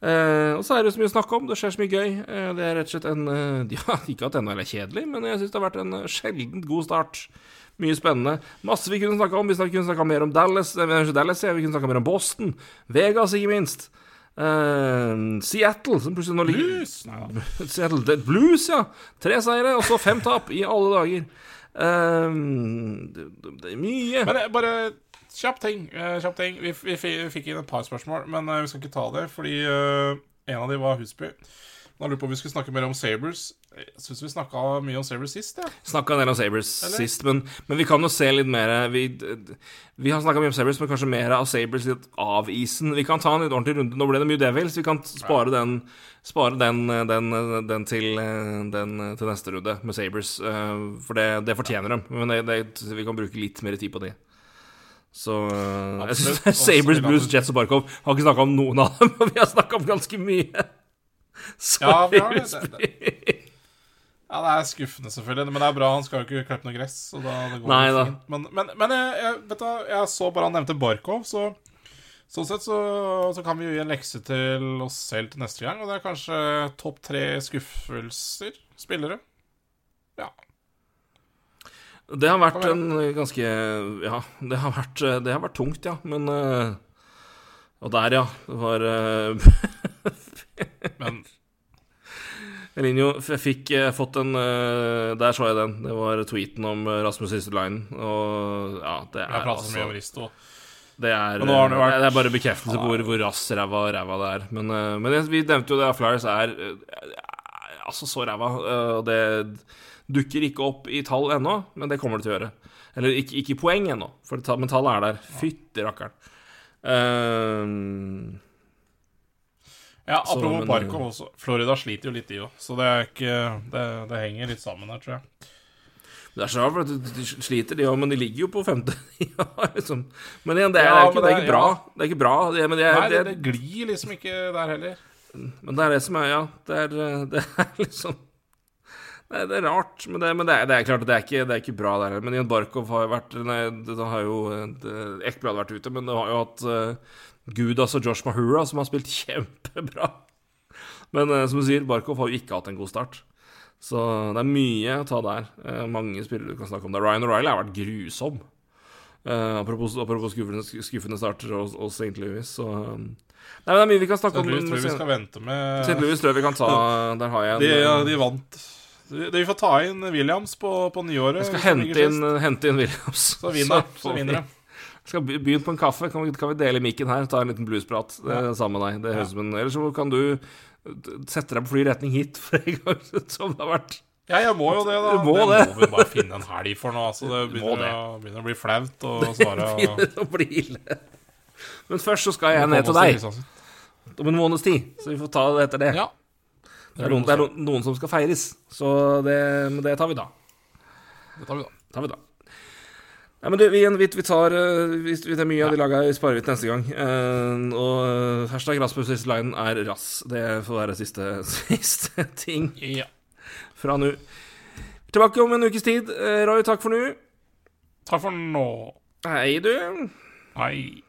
Og så er det så mye å snakke om. Det skjer så mye gøy. Det er rett og slett en Ja, ikke at denne er kjedelig, men jeg syns det har vært en sjeldent god start. Mye spennende. Masse vi kunne snakka om. Vi kunne snakka mer om Dallas, Dallas vi kunne snakka mer om Boston. Vegas, ikke minst. Eh, Seattle, som plutselig nå ligger Blues! Nei. Seattle det- Blues, ja. Tre seire, og så fem tap i alle dager. Uh, det, det, er mye. Men eh, bare kjapp ting. kjapp ting. Vi, vi, vi, fikk inn et par spørsmål, men vi skal ikke ta det, fordi en av de var Husby. Han lurer på om vi skulle snakke mer om Sabres. Jeg syns vi snakka mye om Sabres sist. Ja. Snakka en del om Sabres Eller? sist, men, men vi kan jo se litt mer Vi, vi har snakka mye om Sabres, men kanskje mer av Sabres litt av isen. Vi kan ta en litt ordentlig runde. Nå ble det mye Devils. Vi kan spare den Spare den, den, den, til, den til neste runde med Sabres. eh, For det, det fortjener de. Men det, det, vi kan bruke litt mer tid på de. Så Absolutt. jeg synes Sabres, Blues, Jets og Barkov har ikke snakka om noen av dem, og vi har snakka om ganske mye. Ja, vi har det. Det- det- Ja, det er skuffende, selvfølgelig. Men det er bra. Han skal jo ikke klippe noe gress. Så da, det går Nei da. fint. Men, men, men jeg, jeg, vet du, jeg så bare han nevnte Barkov, så Sånn sett så, så kan vi jo gi en lekse til oss selv til neste gang, og det er kanskje topp tre skuffelser. Spillere. Ja. Det har vært en ganske Ja, det har vært, det har vært tungt, ja. Men eh, Og der, ja. Det var uh, Men Elinjo jeg fikk eh, fått en eh, Der så jeg den. Det var tweeten om eh, Rasmus Ristolainen. Og ja, det er altså så mye om Risto. Det er, vært- det er bare bekreftelse på hvor, hvor rass ræva ræva det er. Men, men jeg- vi nevnte jo det at Flyers er eh, altså så ræva. Og det dukker ikke opp i tall ennå, men det kommer det til å gjøre. Eller ikke, i poeng ennå, men tallet er der. Fytti rakkeren. Eh, Ja, apropos Barkov også. Florida sliter jo litt, de òg. Så det ikke det, det henger litt sammen her, tror jeg. Det er så rart, for de sliter, de òg, men de ligger jo på femte. ja, liksom. Men igjen, det er, Ja, det er, ikke, det er ikke bra. Det er ikke bra. Det, men, det er, Nei, det glir liksom ikke der heller. men det er det som er Ja, det er, det er liksom Nei, det er rart, men det, men det, er, det er klart det er, ikke, det er ikke bra der. Men Jan Barkov har jo vært Nei, det, har jo det, Ekblad vært ute, men det har jo hatt Gudas og Josh Mahura, som har spilt kjempebra. Men eh, som du sier, Barkov har jo ikke hatt en god start. Så det er mye å ta der. Eh, mange spillere du kan snakke om der. Ryan O'Reilly har vært grusom. Eh, apropos, apropos skuffende, skuffende starter hos, hos St. Louis, så um, Nei, men det er mye vi kan snakke om. jeg tror vi skal vente med St. Louis tror jeg vi kan ta Der har jeg en De, ja, de vant. Vi får ta inn Williams på, på nyåret. Jeg skal hente inn, hente inn Williams. Så vinner, så så vinner. Skal be- begynne på en kaffe. Kan vi, kan vi dele mikken her? Ta en liten bluesprat Det er sammen med deg. Det høres ut som en Eller så kan du sette deg på fly retning hit som det har vært. Ja, jeg må jo det, da. Må det det. må vi bare finne en helg for nå. Altså, det begynner, det. å, begynner å bli flaut å svare. Det Begynner å bli ille. Men først så skal jeg ned til deg Kristiansund. om en måneds tid. Så vi får ta det etter det. Ja. Det er, noen, det er noen som skal feires, så det, det tar vi da. Det tar vi, da. tar vi da. Nei, men du, vi, vi, vi tar eh, vi, Det er mye av de laga sparer vi til neste gang. Uh, og eh, hashtag Rasmus Line er rass. Det får være siste, siste ting Ja. fra nå. Tilbake om en ukes tid. Roy, takk for nå. Takk for nå. Hei, du. Hei.